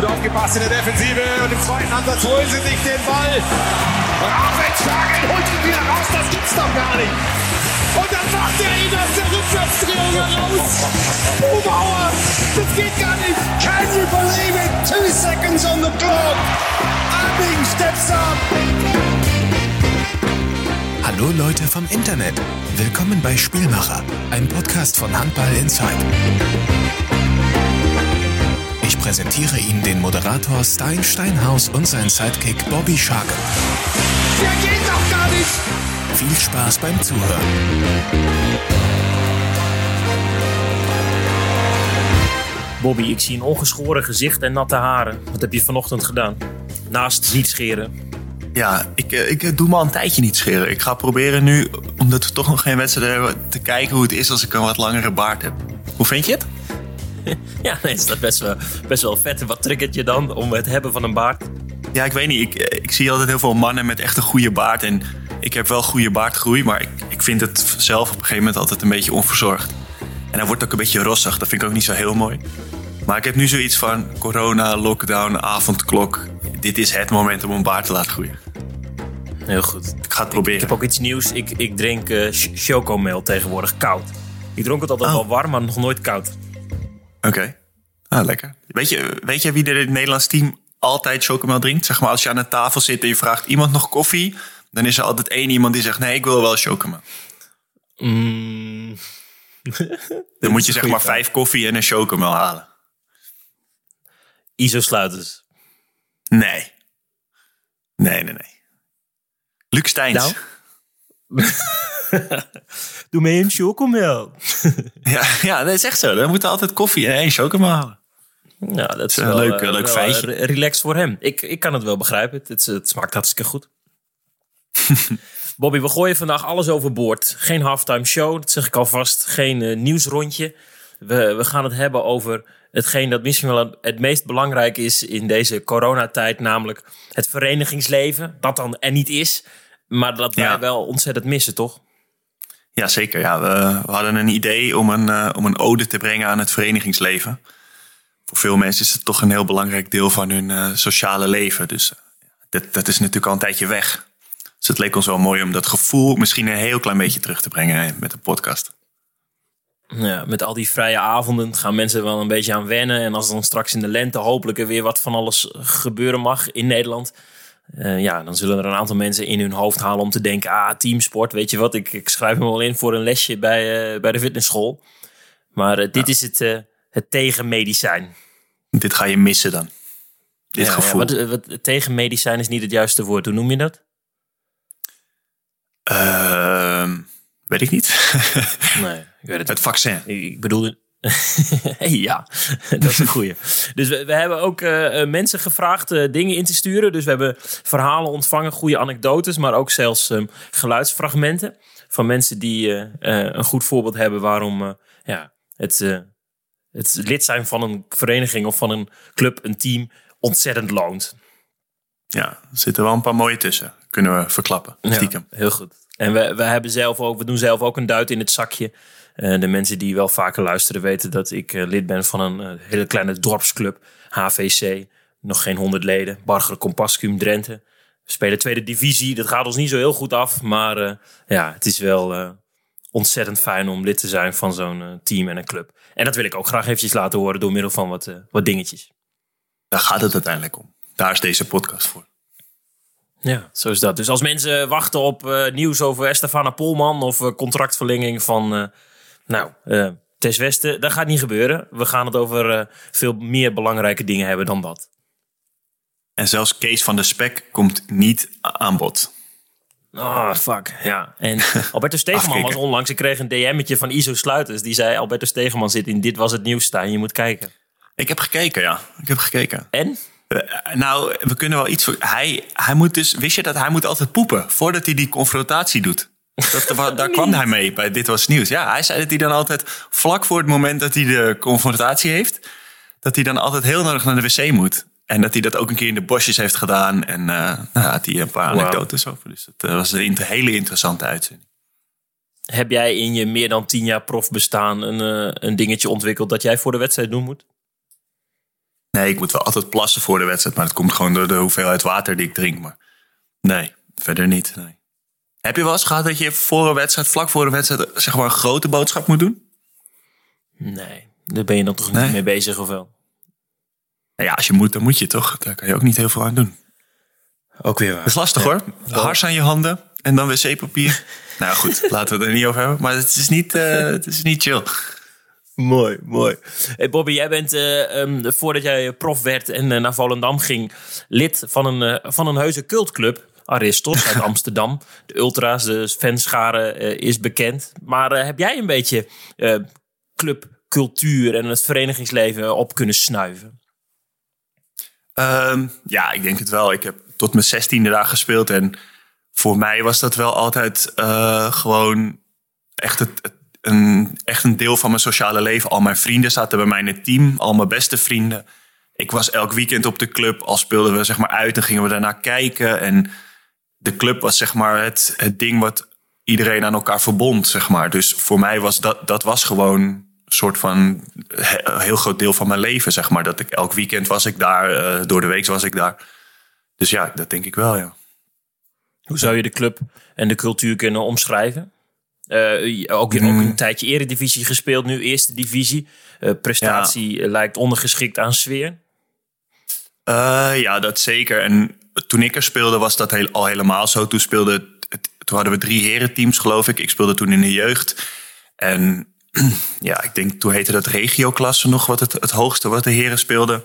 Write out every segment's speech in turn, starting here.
gut aufgepasst in der Defensive und im zweiten Ansatz holen sie sich den Ball. Raffenshagen holt ihn wieder raus, das gibt's doch gar nicht. Und dann macht er ihn aus der Rückwärtsdrehung heraus. Bubauer, das geht gar nicht. Can you believe it? Two seconds on the clock. Abing steps up. Hallo Leute vom Internet. Willkommen bei Spielmacher, ein Podcast von Handball Inside. Präsentiere Ihnen den Moderator Stein Steinhaus und sein Sidekick Bobby Shark. Der geht doch gar nicht. Viel Spaß beim Zuhören. Bobby, ik zie een ongeschoren gezicht en natte haren. Wat heb je vanochtend gedaan? Naast niet scheren. Ja, ik, eh, ik doe me al een tijdje niet scheren. Ik ga proberen nu, omdat we toch nog geen wedstrijd hebben, te kijken hoe het is als ik een wat langere baard heb. Hoe vind je het? Ja, nee, is dat best wel, best wel vet. Wat triggert je dan om het hebben van een baard? Ja, ik weet niet. Ik, eh, ik zie altijd heel veel mannen met echt een goede baard. En ik heb wel goede baardgroei, maar ik, ik vind het zelf op een gegeven moment altijd een beetje onverzorgd. En hij wordt ook een beetje rossig. Dat vind ik ook niet zo heel mooi. Maar ik heb nu zoiets van corona, lockdown, avondklok. Dit is het moment om een baard te laten groeien. Heel goed. Ik ga het Ik proberen. heb ook iets nieuws. Ik, ik drink eh ch- chocomel tegenwoordig koud. Ik dronk het altijd Oh. wel warm, maar nog nooit koud. Oké. Ah, lekker. Weet je, weet je wie er in het Nederlands team altijd chocomel drinkt? Zeg maar, als je aan een tafel zit en je vraagt iemand nog koffie... dan is er altijd één iemand die zegt, nee, ik wil wel chocomel. Mm. Dan moet je zeg maar vijf koffie en een chocomel halen. Iso-sluiters. Nee. Nee, nee, nee. Luc Steins. Nou? Doe mee een chocomel. Ja, ja, dat is echt zo. Dan moet er altijd koffie en chocomel halen. Ja, dat is een wel, leuk, eh, leuk wel, feitje. eh, relaxed voor hem. Ik, ik kan het wel begrijpen. Het, het smaakt hartstikke goed. Bobby, we gooien vandaag alles overboord. Geen halftime show, dat zeg ik alvast. Geen eh, nieuwsrondje. We, we gaan het hebben over hetgeen dat misschien wel het meest belangrijk is in deze coronatijd. Namelijk het verenigingsleven. Dat dan er niet is. Maar dat wij Ja. wel ontzettend missen, toch? Ja, zeker. Ja, we, we hadden een idee om een, eh, om een ode te brengen aan het verenigingsleven. Voor veel mensen is het toch een heel belangrijk deel van hun eh, sociale leven. Dus eh, dat, dat is natuurlijk al een tijdje weg. Dus het leek ons wel mooi om dat gevoel misschien een heel klein beetje terug te brengen met de podcast. Ja, met al die vrije avonden gaan mensen wel een beetje aan wennen. En als dan straks in de lente hopelijk er weer wat van alles gebeuren mag in Nederland. Eh, ja, dan zullen er een aantal mensen in hun hoofd halen om te denken: ah, teamsport, weet je wat, ik, ik schrijf me wel in voor een lesje bij, eh, bij de fitnessschool. Maar eh, dit is het, het tegenmedicijn. Dit ga je missen dan. Dit Ja, gevoel. Ja, wat, wat, tegenmedicijn is niet het juiste woord. Hoe noem je dat? Ehm, weet ik niet. Nee, ik weet het het vaccin. Ik ik bedoelde. Ja, dat is een goeie. Dus we, we hebben ook eh, eh, mensen gevraagd eh, dingen in te sturen. Dus we hebben verhalen ontvangen, goede anekdotes, maar ook zelfs ehm, geluidsfragmenten van mensen die een goed voorbeeld hebben waarom ja, het, het lid zijn van een vereniging of van een club, een team, ontzettend loont. Ja, er zitten wel een paar mooie tussen. Kunnen we verklappen. Stiekem. Ja, heel goed. En we, we, hebben zelf ook, we doen zelf ook een duit in het zakje. Eh, de mensen die wel vaker luisteren weten dat ik eh, lid ben van een eh, hele kleine dorpsclub, HVC. Nog geen honderd leden. Barger Compascum Drenthe. We spelen tweede divisie. Dat gaat ons niet zo heel goed af. Maar ja, het is wel ontzettend fijn om lid te zijn van zo'n team en een club. En dat wil ik ook graag eventjes laten horen door middel van wat, wat dingetjes. Daar gaat het uiteindelijk om. Daar is deze podcast voor. Ja, zo is dat. Dus als mensen wachten op nieuws over Estefana Polman of contractverlenging van, nou, eh Tess Westen, dat gaat niet gebeuren. We gaan het over eh, veel meer belangrijke dingen hebben dan dat. En zelfs Kees van de Spek komt niet aan bod. Ah, fuck. Ja. En Alberto Stegeman was onlangs, ik kreeg een DM'tje van Iso Sluiters. Die zei, Alberto Stegeman zit in Dit Was Het Nieuws staan, je moet kijken. Ik heb gekeken, ja. Ik heb gekeken. En? Eh, nou, we kunnen wel iets voor. Hij, hij moet dus. Wist je dat hij moet altijd poepen voordat hij die confrontatie doet? Dat, daar kwam hij mee bij Dit Was Nieuws. Ja, hij zei dat hij dan altijd vlak voor het moment dat hij de confrontatie heeft, dat hij dan altijd heel nodig naar de wc moet. En dat hij dat ook een keer in de bosjes heeft gedaan. En eh nou, had hij een paar anekdotes over. Dus het eh, was een hele interessante uitzending. Heb jij in je meer dan tien jaar profbestaan een, eh, een dingetje ontwikkeld dat jij voor de wedstrijd doen moet? Nee, ik moet wel altijd plassen voor de wedstrijd. Maar dat komt gewoon door de hoeveelheid water die ik drink. Maar nee, verder niet. Nee. Heb je wel eens gehad dat je voor een wedstrijd, vlak voor een wedstrijd, zeg maar een grote boodschap moet doen? Nee, daar ben je dan toch Nee. niet mee bezig of wel? Nou ja, als je moet, dan moet je toch. Daar kan je ook niet heel veel aan doen. Ook weer waar. Dat is lastig hoor. Hars aan je handen en dan wc-papier. nou goed, laten we het er niet over hebben. Maar het is niet, eh, het is niet chill. Mooi, mooi. Hey Bobby, jij bent eh, ehm, voordat jij prof werd en eh, naar Volendam ging, lid van een, van een heuse cultclub. Aristos uit Amsterdam. De ultra's, de fanschare eh, is bekend. Maar eh, heb jij een beetje eh, clubcultuur en het verenigingsleven op kunnen snuiven? Ehm, ja, ik denk het wel. Ik heb tot mijn zestiende daar gespeeld. En voor mij was dat wel altijd gewoon echt, het, het- een, echt een deel van mijn sociale leven. Al mijn vrienden zaten bij mij in het team. Al mijn beste vrienden. Ik was elk weekend op de club. Al speelden we zeg maar uit en gingen we daarna kijken. En de club was zeg maar het, het ding wat iedereen aan elkaar verbond. Zeg maar. Dus voor mij was dat, dat was gewoon een soort van he- heel groot deel van mijn leven. Zeg maar. Dat ik elk weekend was ik daar. eh, door de week was ik daar. Dus ja, dat denk ik wel, ja. Hoe zou je de club en de cultuur kunnen omschrijven? Eh, ook, ook een tijdje eredivisie gespeeld, nu eerste divisie. Eh, prestatie lijkt ondergeschikt aan sfeer. Ja, dat zeker. En toen ik er speelde was dat heel, al helemaal zo. Toen, speelde, toen hadden we drie herenteams, geloof ik. Ik speelde toen in de jeugd. En ja, ik denk toen heette dat regioklasse nog wat het, het hoogste wat de heren speelden.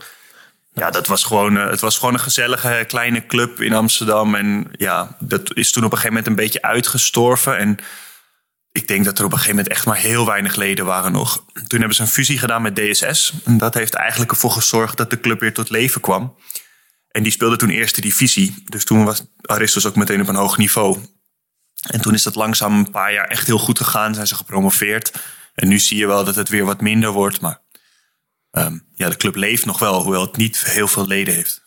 Ja, dat was gewoon, eh, het was gewoon een gezellige kleine club in Amsterdam. En ja, dat is toen op een gegeven moment een beetje uitgestorven. En ik denk dat er op een gegeven moment echt maar heel weinig leden waren nog. Toen hebben ze een fusie gedaan met DSS. En dat heeft eigenlijk ervoor gezorgd dat de club weer tot leven kwam. En die speelde toen eerste divisie. Dus toen was Aristos ook meteen op een hoog niveau. En toen is dat langzaam een paar jaar echt heel goed gegaan. Zijn ze gepromoveerd. En nu zie je wel dat het weer wat minder wordt. Maar ehm, ja, de club leeft nog wel, hoewel het niet heel veel leden heeft.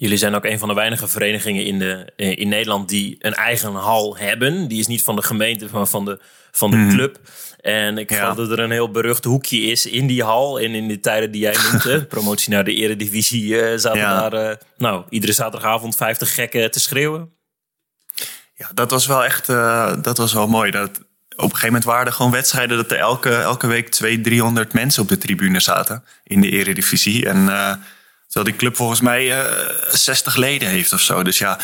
Jullie zijn ook een van de weinige verenigingen in, de, eh, in Nederland die een eigen hal hebben. Die is niet van de gemeente, maar van de, van de club. En ik Ja. geloof dat er een heel berucht hoekje is in die hal. En in de tijden die jij noemt, promotie naar de eredivisie, eh zaten Ja. daar eh, nou, iedere zaterdagavond 50 gekken te schreeuwen. Ja, dat was wel echt uh, dat was wel mooi. Dat, op een gegeven moment waren er gewoon wedstrijden dat er elke, elke week 200, 300 mensen op de tribune zaten in de eredivisie. En terwijl die club volgens mij uh, 60 leden heeft of zo. Dus ja,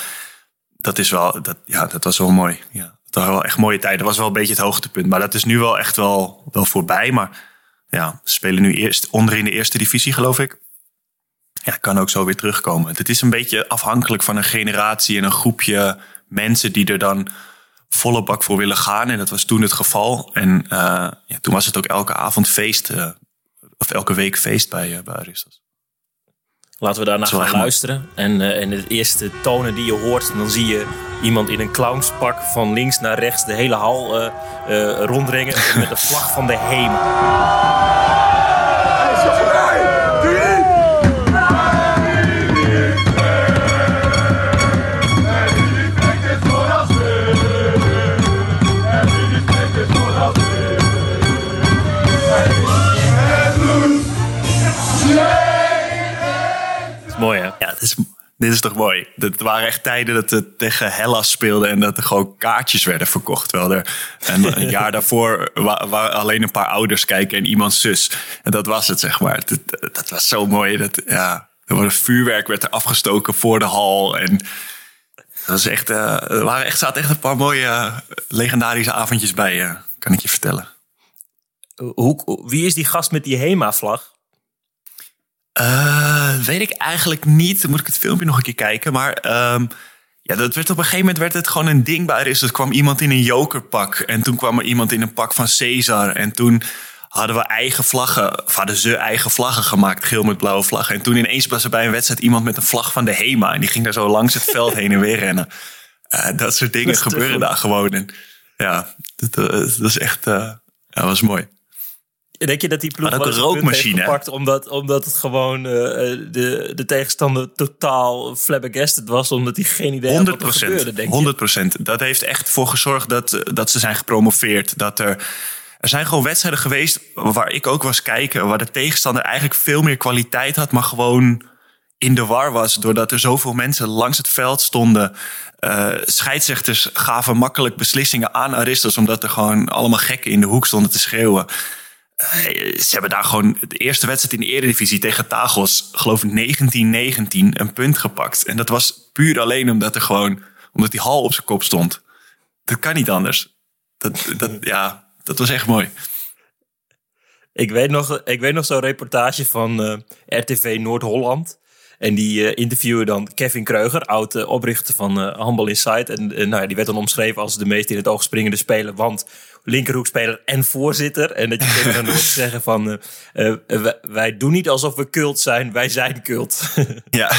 dat, is wel, dat, ja, dat was wel mooi. Ja, dat waren wel echt mooie tijden. Dat was wel een beetje het hoogtepunt. Maar dat is nu wel echt wel, wel voorbij. Maar ja, spelen nu eerst onder in de eerste divisie, geloof ik. Ja, kan ook zo weer terugkomen. Het is een beetje afhankelijk van een generatie en een groepje mensen die er dan volle bak voor willen gaan. En dat was toen het geval. En uh, ja, toen was het ook elke avond feest, uh, of elke week feest bij, uh, bij. Laten we daarna gaan luisteren. En, uh, en de eerste tonen die je hoort, dan zie je iemand in een clownspak van links naar rechts de hele hal uh, rondrengen met de vlag van de HEMA. Het is, dit is toch mooi. Het waren echt tijden dat het tegen Hellas speelde en dat er gewoon kaartjes werden verkocht. Terwijl er een, een jaar daarvoor waar, alleen een paar ouders kijken en iemands zus. En dat was het, zeg maar. Dat, dat was zo mooi. Dat, ja, er vuurwerk werd er afgestoken voor de hal. En dat was echt, uh, er waren echt, zaten echt een paar mooie uh, legendarische avondjes bij, uh, kan ik je vertellen. Hoe, wie is die gast met die HEMA-vlag? Uh, weet ik eigenlijk niet. Dan moet ik het filmpje nog een keer kijken. Maar um, ja, dat werd op een gegeven moment werd het gewoon een ding bij Dus er kwam iemand in een jokerpak. En toen kwam er iemand in een pak van Caesar. En toen hadden we eigen vlaggen. Of hadden ze eigen vlaggen gemaakt. Geel met blauwe vlaggen. En toen ineens was er bij een wedstrijd iemand met een vlag van de HEMA. En die ging daar zo langs het veld heen en weer rennen. Uh, dat soort dingen dat gebeuren daar gewoon. En ja, dat, dat is echt... dat was mooi. Denk je dat die ploeg ook een rookmachine gepakt omdat, omdat het gewoon uh, de, de tegenstander totaal flabbergasted was, omdat hij geen idee 100 had wat er gebeurde, denk 100 procent. Dat heeft echt voor gezorgd dat, dat ze zijn gepromoveerd. Dat er er zijn gewoon wedstrijden geweest waar ik ook was kijken, waar de tegenstander eigenlijk veel meer kwaliteit had, maar gewoon in de war was doordat er zoveel mensen langs het veld stonden. Uh, scheidsrechters gaven makkelijk beslissingen aan Aristos, omdat er gewoon allemaal gekken in de hoek stonden te schreeuwen. Uh, ze hebben daar gewoon de eerste wedstrijd in de Eredivisie tegen Tagos, geloof ik 19-19, een punt gepakt. En dat was puur alleen omdat er gewoon, omdat die hal op zijn kop stond. Dat kan niet anders. Dat, dat, ja, dat was echt mooi. Ik weet nog, ik weet nog zo'n reportage van uh, RTV Noord-Holland. En die uh, interviewen dan Kevin Kreuger, oud oprichter van uh, Handball Insight. En nou ja, die werd dan omschreven als de meest in het oog springende speler. Want linkerhoekspeler en voorzitter. En dat je tegen dan hoort zeggen van... wij doen niet alsof we cult zijn, wij zijn cult. ja.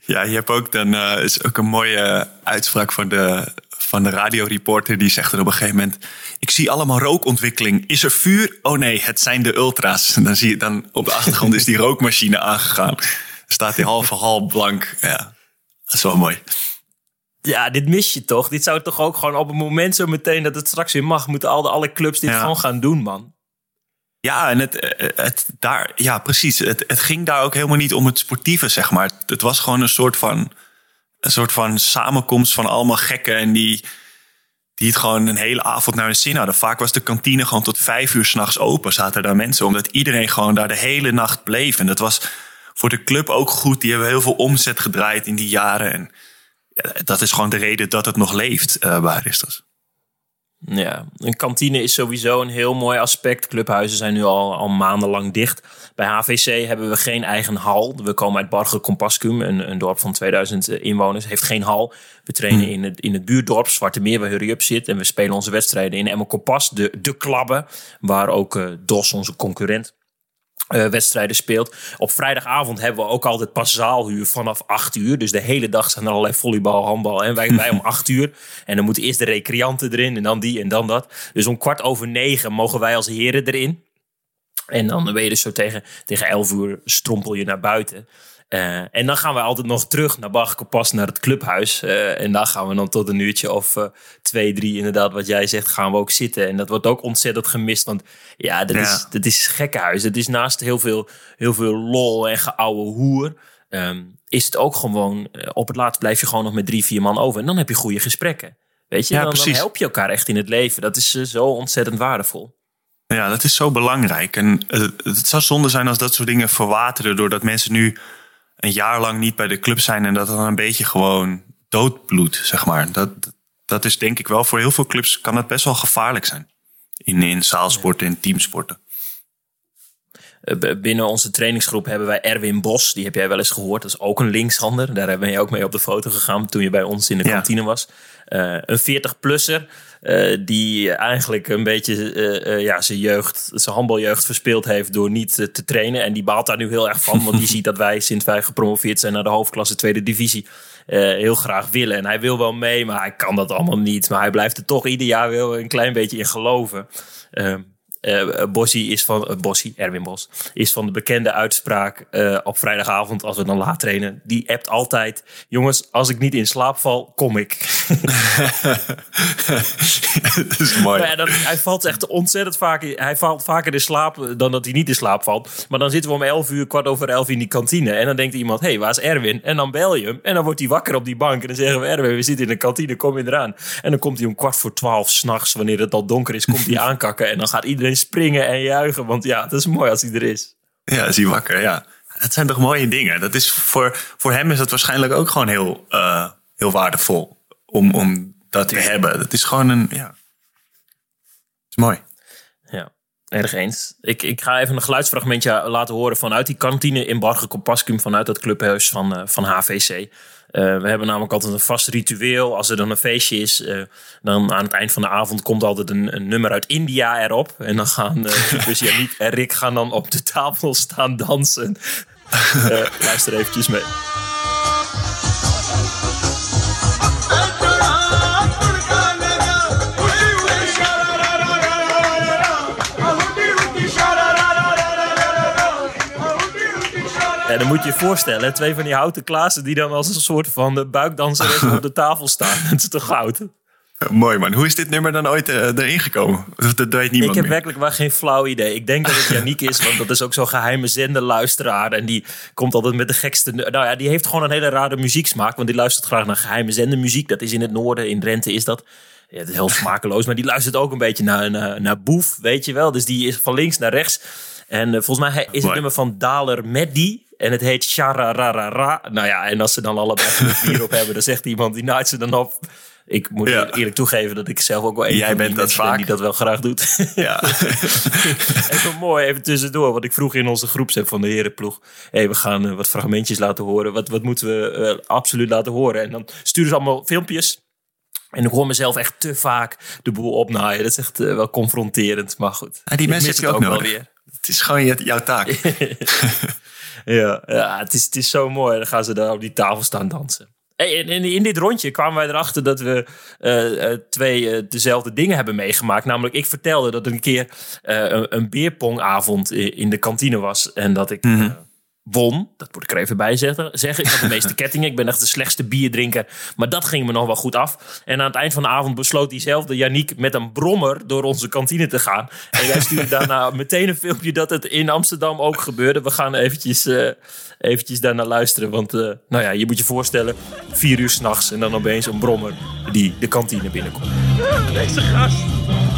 ja, je hebt ook dan... is ook een mooie uitspraak van de van de radioreporter. Die zegt er op een gegeven moment: Ik zie allemaal rookontwikkeling. Is er vuur? Oh nee, het zijn de ultra's. En dan zie je dan op de achtergrond is die rookmachine aangegaan. Staat die halve hal blank. Ja, dat is wel mooi. Ja, dit mis je toch? Dit zou toch ook gewoon op het moment zo meteen dat het straks weer mag, moeten alle, alle clubs dit gewoon gaan doen, man. Ja, en het, het daar, ja, precies. Het, het ging daar ook helemaal niet om het sportieve, zeg maar. Het was gewoon een soort van een soort van samenkomst van allemaal gekken. En die, die het gewoon een hele avond naar hun zin hadden. Vaak was de kantine gewoon tot vijf uur s'nachts open. Zaten daar mensen, omdat iedereen gewoon daar de hele nacht bleef. En dat was voor de club ook goed. Die hebben heel veel omzet gedraaid in die jaren. En dat is gewoon de reden dat het nog leeft uh, bij Aristos. Ja, een kantine is sowieso een heel mooi aspect. Clubhuizen zijn nu al, al maandenlang dicht. Bij HVC hebben we geen eigen hal. We komen uit Barge Compascum, een, een dorp van 2000 inwoners. Heeft geen hal. We trainen hmm. in, het, in het buurdorp Zwarte Meer, waar Hurry Up zit. En we spelen onze wedstrijden in Emma Kompas, de, de klabben. Waar ook uh, DOS, onze concurrent, uh, wedstrijden speelt. Op vrijdagavond hebben we ook altijd pas zaalhuur vanaf 8 uur. Dus de hele dag zijn er allerlei volleybal, handbal. En wij, wij om 8 uur. En dan moeten eerst de recreanten erin en dan die en dan dat. Dus om kwart over negen mogen wij als heren erin. En dan ben je dus zo tegen, tegen 11 uur strompel je naar buiten. Uh, en dan gaan we altijd nog terug naar Bachkopas, naar het clubhuis. Uh, en daar gaan we dan tot een uurtje of uh, twee, drie, inderdaad, wat jij zegt, gaan we ook zitten. En dat wordt ook ontzettend gemist, want ja, dat, Is, dat is gekkenhuis. Het is naast heel veel, heel veel lol en geouwe hoer. Um, is het ook gewoon, op het laatst blijf je gewoon nog met drie, vier man over. En dan heb je goede gesprekken. Weet je, ja, dan, dan, help je elkaar echt in het leven. Dat is zo ontzettend waardevol. Ja, dat is zo belangrijk. En het zou zonde zijn als dat soort dingen verwateren doordat mensen nu een jaar lang niet bij de club zijn en dat dan een beetje gewoon doodbloed, zeg maar. Dat, dat is denk ik wel voor heel veel clubs kan het best wel gevaarlijk zijn. In, in zaalsporten en teamsporten. Eh, binnen onze trainingsgroep hebben wij Erwin Bos. Die heb jij wel eens gehoord. Dat is ook een linkshander. Daar ben je ook mee op de foto gegaan toen je bij ons in de kantine was. Uh, een 40-plusser. Uh, die eigenlijk een beetje uh, ja, zijn jeugd, zijn handbaljeugd verspeeld heeft door niet te trainen. En die baalt daar nu heel erg van. Want die ziet dat wij sinds wij gepromoveerd zijn naar de hoofdklasse tweede divisie heel graag willen. En hij wil wel mee, maar hij kan dat allemaal niet. Maar hij blijft er toch ieder jaar wel een klein beetje in geloven. Uh, Bossie is van, uh, Erwin Bos, is van de bekende uitspraak uh, op vrijdagavond als we dan laat trainen. Die appt altijd, jongens, als ik niet in slaap val, kom ik. dat is mooi. Ja, dan, hij valt echt ontzettend vaak, hij valt vaker in slaap dan dat hij niet in slaap valt. Maar dan zitten we om 11 uur, kwart over 11 in die kantine. En dan denkt iemand, hé, hey, waar is Erwin? En dan bel je hem. En dan wordt hij wakker op die bank. En dan zeggen we, Erwin, we zitten in de kantine, kom je eraan. En dan komt hij om kwart voor 12 s'nachts, wanneer het al donker is, komt hij aankakken. En dan gaat iedereen springen en juichen. Want ja, het is mooi als hij er is. Ja, is hij wakker, ja. Dat zijn toch mooie dingen. Dat is voor, voor hem is dat waarschijnlijk ook gewoon heel, uh, heel waardevol om, om dat te hebben. Dat is gewoon een, ja, is mooi. Ja, erg eens. Ik, ik ga even een geluidsfragmentje laten horen vanuit die kantine in Barge Compascum, vanuit het clubhuis van, uh, van HVC. Uh, we hebben namelijk altijd een vast ritueel. Als er dan een feestje is, uh, dan aan het eind van de avond komt altijd een, nummer uit India erop. En dan gaan dus en Rick gaan dan op de tafel staan dansen. luister eventjes mee. Dan moet je je voorstellen, twee van die houten klaassen die dan als een soort van buikdanseres op de tafel staan. Dat is toch goud? Mooi man. Hoe is dit nummer dan ooit uh, erin gekomen? Dat, weet niemand Ik heb meer. werkelijk wel geen flauw idee. Ik denk dat het Janiek is, want dat is ook zo'n geheime zenderluisteraar. En die komt altijd met de gekste... Nou ja, die heeft gewoon een hele rare muzieksmaak. Want die luistert graag naar geheime zendermuziek. Dat is in het noorden, in Drenthe is dat. Ja, het is heel smakeloos, maar die luistert ook een beetje naar, naar, naar Boef, weet je wel. Dus die is van links naar rechts. En uh, volgens mij is het nummer van Daler Meddi. En het heet Sharararara. Nou ja, en als ze dan allebei vier op hebben, dan zegt iemand, die naait ze dan op. Ik moet ja. eerlijk toegeven dat ik zelf ook wel een Jij bent dat vaak. die dat wel graag doet. Ja. even mooi, even tussendoor. Want ik vroeg in onze groepsapp van de herenploeg. hey, we gaan uh, wat fragmentjes laten horen. Wat, wat moeten we uh, absoluut laten horen? En dan sturen ze allemaal filmpjes. En ik hoor mezelf echt te vaak de boel opnaaien. Dat is echt uh, wel confronterend, maar goed. Ja, die mensen heb je ook, ook nodig. Wel weer. Het is gewoon jouw taak. Ja, ja het, is, het is zo mooi. Dan gaan ze daar op die tafel staan dansen. Hey, in, in dit rondje kwamen wij erachter dat we uh, uh, twee uh, dezelfde dingen hebben meegemaakt. Namelijk, ik vertelde dat er een keer een, een beerpongavond in de kantine was. En dat ik mm -hmm. Won. Dat moet ik er even bij zeggen. zeggen. Ik had de meeste kettingen. Ik ben echt de slechtste bierdrinker. Maar dat ging me nog wel goed af. En aan het eind van de avond besloot diezelfde Yannick met een brommer door onze kantine te gaan. En jij stuurde daarna meteen een filmpje dat het in Amsterdam ook gebeurde. We gaan eventjes eventjes daarnaar luisteren. Want uh, nou ja, je moet je voorstellen, vier uur s'nachts en dan opeens een brommer die de kantine binnenkomt. Deze gast.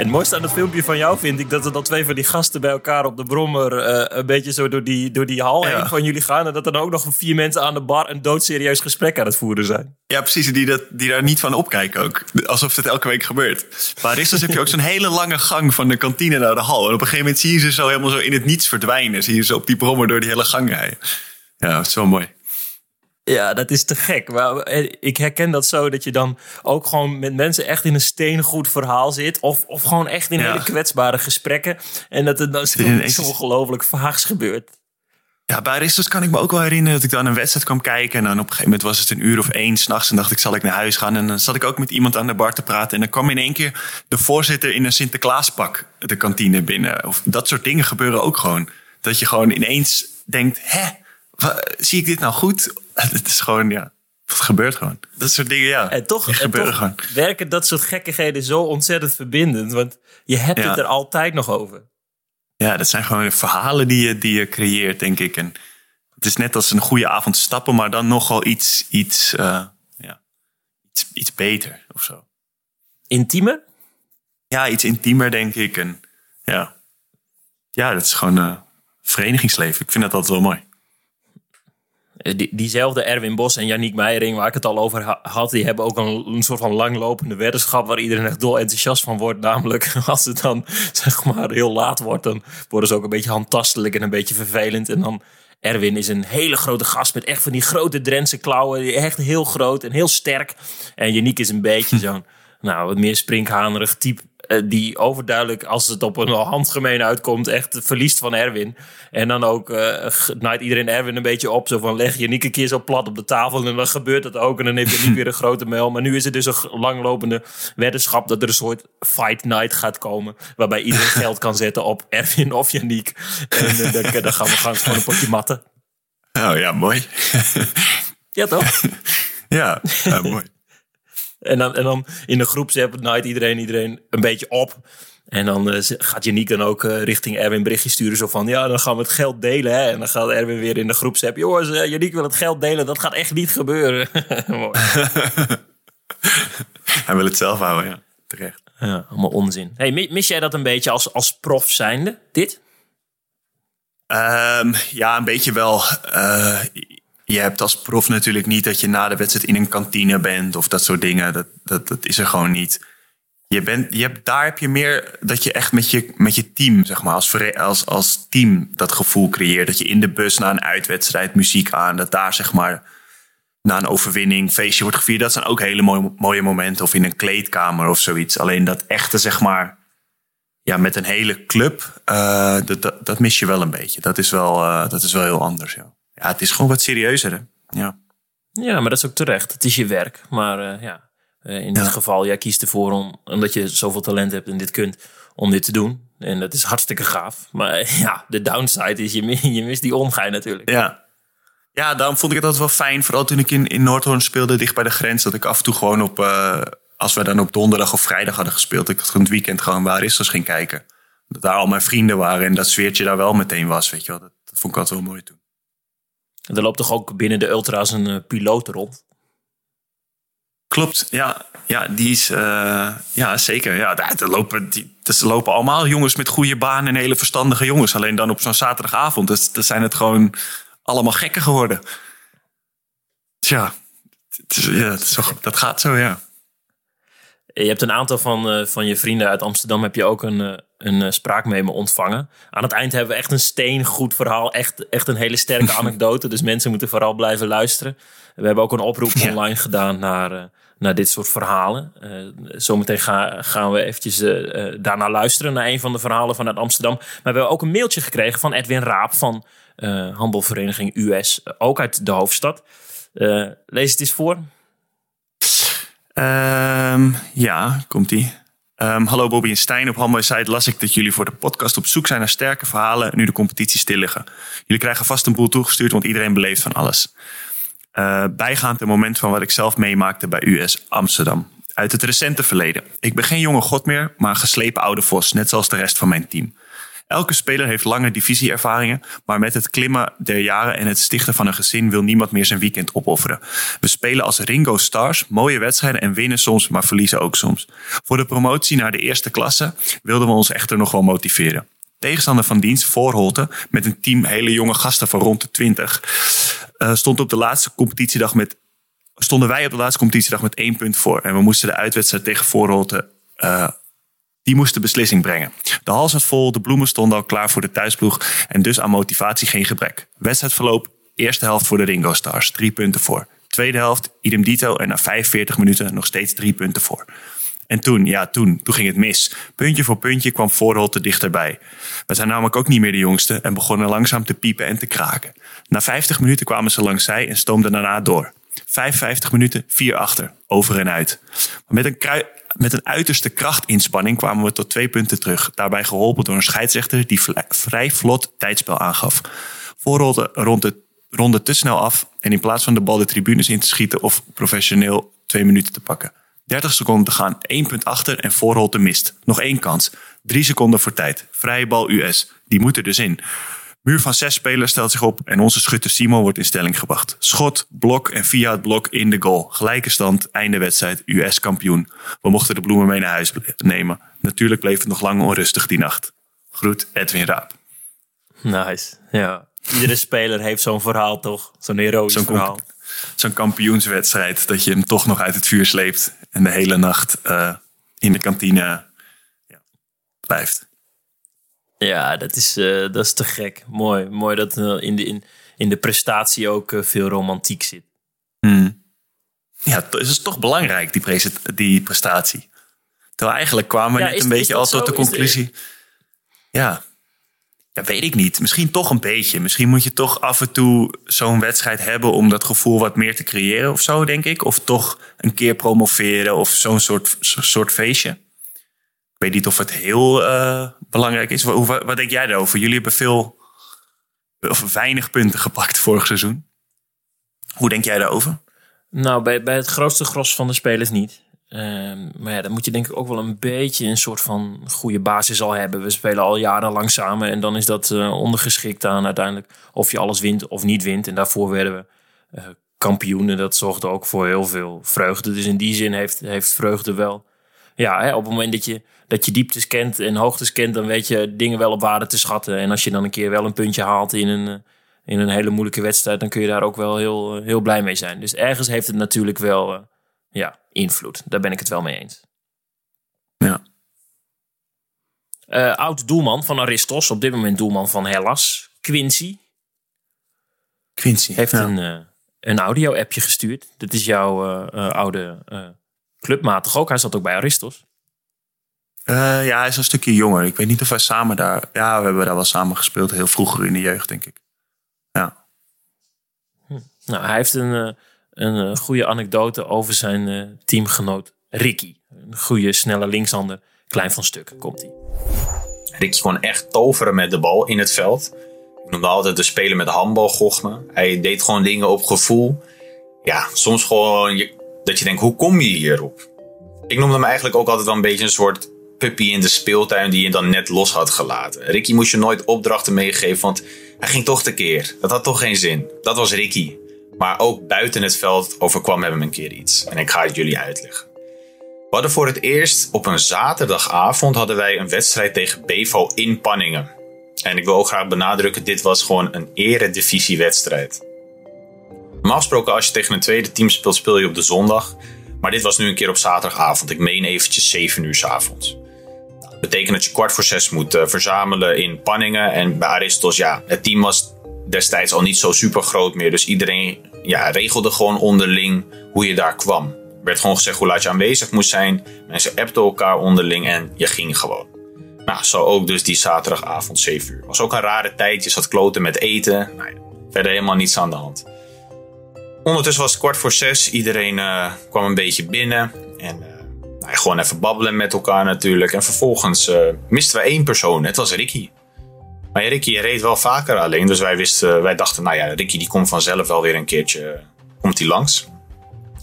En het mooiste aan het filmpje van jou vind ik dat er dan twee van die gasten bij elkaar op de brommer uh, een beetje zo door die, door die hal ja. heen van jullie gaan. En dat er dan ook nog vier mensen aan de bar een doodserieus gesprek aan het voeren zijn. Ja, precies. Die, dat, die daar niet van opkijken ook. Alsof het elke week gebeurt. Maar Ristos heb je ook zo'n hele lange gang van de kantine naar de hal. En op een gegeven moment zie je ze zo helemaal zo in het niets verdwijnen. Zie je ze op die brommer door die hele gang rijden. Ja, dat is wel mooi. Ja, dat is te gek. Maar ik herken dat zo dat je dan ook gewoon met mensen echt in een steengoed verhaal zit. Of, of gewoon echt in ja. hele kwetsbare gesprekken. En dat het dan zoiets ongelooflijk vaags gebeurt. Ja, bij Ristos kan ik me ook wel herinneren dat ik dan een wedstrijd kwam kijken. En dan op een gegeven moment was het een uur of één s'nachts. En dacht ik, zal ik naar huis gaan? En dan zat ik ook met iemand aan de bar te praten. En dan kwam in één keer de voorzitter in een Sinterklaaspak de kantine binnen. Of dat soort dingen gebeuren ook gewoon. Dat je gewoon ineens denkt, hè? Zie ik dit nou goed? Het is gewoon, ja, het gebeurt gewoon. Dat soort dingen, ja. En toch, en gebeuren toch gewoon. werken dat soort gekkigheden zo ontzettend verbindend. Want je hebt ja. het er altijd nog over. Ja, dat zijn gewoon verhalen die je, die je creëert, denk ik. En het is net als een goede avond stappen, maar dan nogal iets, iets, uh, ja, iets, iets beter of zo. Intiemer? Ja, iets intiemer, denk ik. En ja, ja dat is gewoon uh, verenigingsleven. Ik vind dat altijd wel mooi. Die, diezelfde Erwin Bos en Yannick Meijering, waar ik het al over had, die hebben ook een, een soort van langlopende weddenschap waar iedereen echt dol enthousiast van wordt. Namelijk, als het dan zeg maar heel laat wordt, dan worden ze ook een beetje handtastelijk en een beetje vervelend. En dan Erwin is een hele grote gast met echt van die grote Drentse klauwen. Echt heel groot en heel sterk. En Yannick is een beetje zo'n nou, wat meer sprinkhanerig type. Die overduidelijk, als het op een handgemeen uitkomt, echt verliest van Erwin. En dan ook uh, naait iedereen Erwin een beetje op. Zo van leg je niet een keer zo plat op de tafel. En dan gebeurt dat ook. En dan heeft je niet weer een grote mail. Maar nu is het dus een langlopende weddenschap dat er een soort fight night gaat komen. Waarbij iedereen geld kan zetten op Erwin of Yannick. En uh, dan, dan gaan we gaan gewoon een potje matten. Oh ja, mooi. ja, toch? ja, ja mooi. En dan, en dan in de groepsapp naait iedereen iedereen een beetje op. En dan uh, gaat Janiek dan ook uh, richting Erwin berichtje sturen. Zo van, ja, dan gaan we het geld delen. Hè? En dan gaat Erwin weer in de groepsapp. Jongens, uh, Janiek wil het geld delen. Dat gaat echt niet gebeuren. Hij wil het zelf houden, ja. Terecht. Ja, allemaal onzin. Hey, mis jij dat een beetje als, als prof zijnde, dit? Um, ja, een beetje wel. Je hebt als prof natuurlijk niet dat je na de wedstrijd in een kantine bent. Of dat soort dingen. Dat, dat, is er gewoon niet je bent, je hebt, daar heb je meer dat je echt met je, met je team, zeg maar, als, als, als team dat gevoel creëert. Dat je in de bus na een uitwedstrijd muziek aan, dat daar zeg maar na een overwinning feestje wordt gevierd. Dat zijn ook hele mooie, mooie momenten. Of in een kleedkamer of zoiets. Alleen dat echte, zeg maar, ja, met een hele club, uh, dat, dat, mis je wel een beetje. Dat is wel, uh, dat is wel heel anders. Ja. Ja, het is gewoon wat serieuzer. Hè? Ja. Ja, maar dat is ook terecht. Het is je werk. Maar uh, ja, uh, in dit geval, jij kiest ervoor om, omdat je zoveel talent hebt en dit kunt, om dit te doen. En dat is hartstikke gaaf. Maar ja, de downside is, je, je mist die omgaai natuurlijk. Ja. Ja, daarom vond ik het altijd wel fijn. Vooral toen ik in, in Noordhoorn speelde, dicht bij de grens. Dat ik af en toe gewoon op, uh, als we dan op donderdag of vrijdag hadden gespeeld. Dat ik het weekend gewoon waar is, ging kijken. Dat daar al mijn vrienden waren en dat sfeertje daar wel meteen was. Weet je wel. Dat, dat vond ik altijd wel mooi toen. En er loopt toch ook binnen de Ultra's een uh, piloot rond? Klopt, ja. Ja, die is, uh, ja zeker. Ja, daar, lopen, die, dus er lopen allemaal jongens met goede banen en hele verstandige jongens. Alleen dan op zo'n zaterdagavond. Dus, zijn het gewoon allemaal gekken geworden. Tja, ja, dat gaat zo, ja. Je hebt een aantal van, uh, van je vrienden uit Amsterdam heb je ook een, uh, een uh, spraakmemo ontvangen. Aan het eind hebben we echt een steengoed verhaal. Echt, echt een hele sterke anekdote. dus mensen moeten vooral blijven luisteren. We hebben ook een oproep ja. online gedaan naar, naar dit soort verhalen. zometeen ga, gaan we eventjes daarna luisteren naar een van de verhalen vanuit Amsterdam. Maar we hebben ook een mailtje gekregen van Edwin Raap van Handelvereniging US. ook uit de hoofdstad. lees het eens voor. Um, ja, komt-ie. Um, hallo Bobby en Stijn. Op Handball Site las ik dat jullie voor de podcast op zoek zijn naar sterke verhalen nu de competitie stil liggen. Jullie krijgen vast een boel toegestuurd, want iedereen beleeft van alles. Uh, bijgaand een moment van wat ik zelf meemaakte bij US Amsterdam. Uit het recente verleden. Ik ben geen jonge god meer, maar geslepen oude vos, net zoals de rest van mijn team. Elke speler heeft lange divisieervaringen, maar met het klimmen der jaren en het stichten van een gezin wil niemand meer zijn weekend opofferen. We spelen als Ringo Stars, mooie wedstrijden en winnen soms, maar verliezen ook soms. Voor de promotie naar de eerste klasse wilden we ons echter nog wel motiveren. Tegenstander van dienst, Voorholte, met een team hele jonge gasten van rond de 20, uh, stond op de laatste competitiedag met stonden wij op de laatste competitiedag met één punt voor. En we moesten de uitwedstrijd tegen Voorholte uh, die moest de beslissing brengen. De hal zat vol, de bloemen stonden al klaar voor de thuisploeg en dus aan motivatie geen gebrek. Wedstrijdverloop, eerste helft voor de Ringo Stars, drie punten voor. Tweede helft, idem dito en na 45 minuten nog steeds drie punten voor. En toen, ja, toen, toen ging het mis. Puntje voor puntje kwam Voorholte dichterbij. We zijn namelijk ook niet meer de jongste en begonnen langzaam te piepen en te kraken. Na 50 minuten kwamen ze langs zij en stoomden daarna door. 55 minuten, vier achter, over en uit. Met een, krui met een uiterste krachtinspanning kwamen we tot twee punten terug. Daarbij geholpen door een scheidsrechter die vrij vlot tijdspel aangaf. Voorrolde rond de ronde te snel af en in plaats van de bal de tribunes in te schieten of professioneel twee minuten te pakken. 30 seconden te gaan, één punt achter en Voorholte mist. Nog één kans. Drie seconden voor tijd. Vrije bal US. Die moet er dus in. Muur van zes spelers stelt zich op en onze schutter Simon wordt in stelling gebracht. Schot, blok en via het blok in de goal. Gelijke stand, einde wedstrijd, US kampioen. We mochten de bloemen mee naar huis nemen. Natuurlijk bleef het nog lang onrustig die nacht. Groet Edwin Raap. Nice, ja. Iedere speler heeft zo'n verhaal toch? Zo'n heroïsch zo verhaal. Zo'n kampioenswedstrijd dat je hem toch nog uit het vuur sleept. En de hele nacht uh, in de kantine ja, blijft. Ja, dat is, uh, dat is te gek. Mooi, mooi dat uh, in, de, in, in de prestatie ook uh, veel romantiek zit. Hmm. Ja, het is toch belangrijk, die, die prestatie. Terwijl eigenlijk kwamen we ja, net is, een beetje al tot de conclusie. Ja. ja, weet ik niet. Misschien toch een beetje. Misschien moet je toch af en toe zo'n wedstrijd hebben om dat gevoel wat meer te creëren of zo, denk ik. Of toch een keer promoveren of zo'n soort, soort feestje. Ik weet niet of het heel uh, belangrijk is. Wat, denk jij daarover? Jullie hebben veel of weinig punten gepakt vorig seizoen. Hoe denk jij daarover? Nou, bij, bij het grootste gros van de spelers niet. Uh, maar ja, dan moet je denk ik ook wel een beetje een soort van goede basis al hebben. We spelen al jarenlang samen en dan is dat uh, ondergeschikt aan uiteindelijk of je alles wint of niet wint. En daarvoor werden we uh, kampioen en dat zorgde ook voor heel veel vreugde. Dus in die zin heeft, heeft vreugde wel ja, hè, op het moment dat je, dat je dieptes kent en hoogtes kent, dan weet je dingen wel op waarde te schatten. En als je dan een keer wel een puntje haalt in een, eh, in een hele moeilijke wedstrijd, dan kun je daar ook wel heel, eh, heel blij mee zijn. Dus ergens heeft het natuurlijk wel uh, ja, invloed. Daar ben ik het wel mee eens. Ja. Uh, oud doelman van Aristos, op dit moment doelman van Hellas, Quincy. Quincy heeft ja. een, een audio-appje gestuurd. Dat is jouw oude clubmatig ook. Hij zat ook bij Aristos. Uh, ja, hij is een stukje jonger. Ik weet niet of wij samen daar... Ja, we hebben daar wel samen gespeeld. Heel vroeger in de jeugd, denk ik. Ja. Hm. Nou, hij heeft een, een goede anekdote over zijn teamgenoot Ricky. Een goede, snelle linkshander. Klein van stuk komt hij. Ricky kon echt toveren met de bal in het veld. Ik noemde altijd de speler met de handbalgochme. Hij deed gewoon dingen op gevoel. Ja, soms gewoon dat je denkt, hoe kom je hierop? Ik noemde hem eigenlijk ook altijd wel een beetje een soort puppy in de speeltuin die je dan net los had gelaten. Ricky moest je nooit opdrachten meegeven, want hij ging toch tekeer. Dat had toch geen zin. Dat was Ricky. Maar ook buiten het veld overkwam hem een keer iets. En ik ga het jullie uitleggen. We hadden voor het eerst op een zaterdagavond hadden wij een wedstrijd tegen Bevo in Panningen. En ik wil ook graag benadrukken, dit was gewoon een eredivisiewedstrijd. Normaal gesproken als je tegen een tweede team speelt, speel je op de zondag. Maar dit was nu een keer op zaterdagavond. Ik meen eventjes 7 uur s avonds. Dat betekent dat je kwart voor zes moet uh, verzamelen in Panningen. En bij Aristos, ja, het team was destijds al niet zo super groot meer. Dus iedereen ja, regelde gewoon onderling hoe je daar kwam. Er werd gewoon gezegd hoe laat je aanwezig moest zijn. Mensen appten elkaar onderling en je ging gewoon. Nou, zo ook dus die zaterdagavond 7 uur. Was ook een rare tijd. Je zat kloten met eten. Nou ja, verder helemaal niets aan de hand. Ondertussen was het kwart voor zes. Iedereen uh, kwam een beetje binnen. En uh, nou, gewoon even babbelen met elkaar natuurlijk. En vervolgens uh, misten we één persoon. Het was Ricky. Maar Ricky reed wel vaker alleen. Dus wij, wisten, wij dachten, nou ja, Ricky die komt vanzelf wel weer een keertje komt hij langs.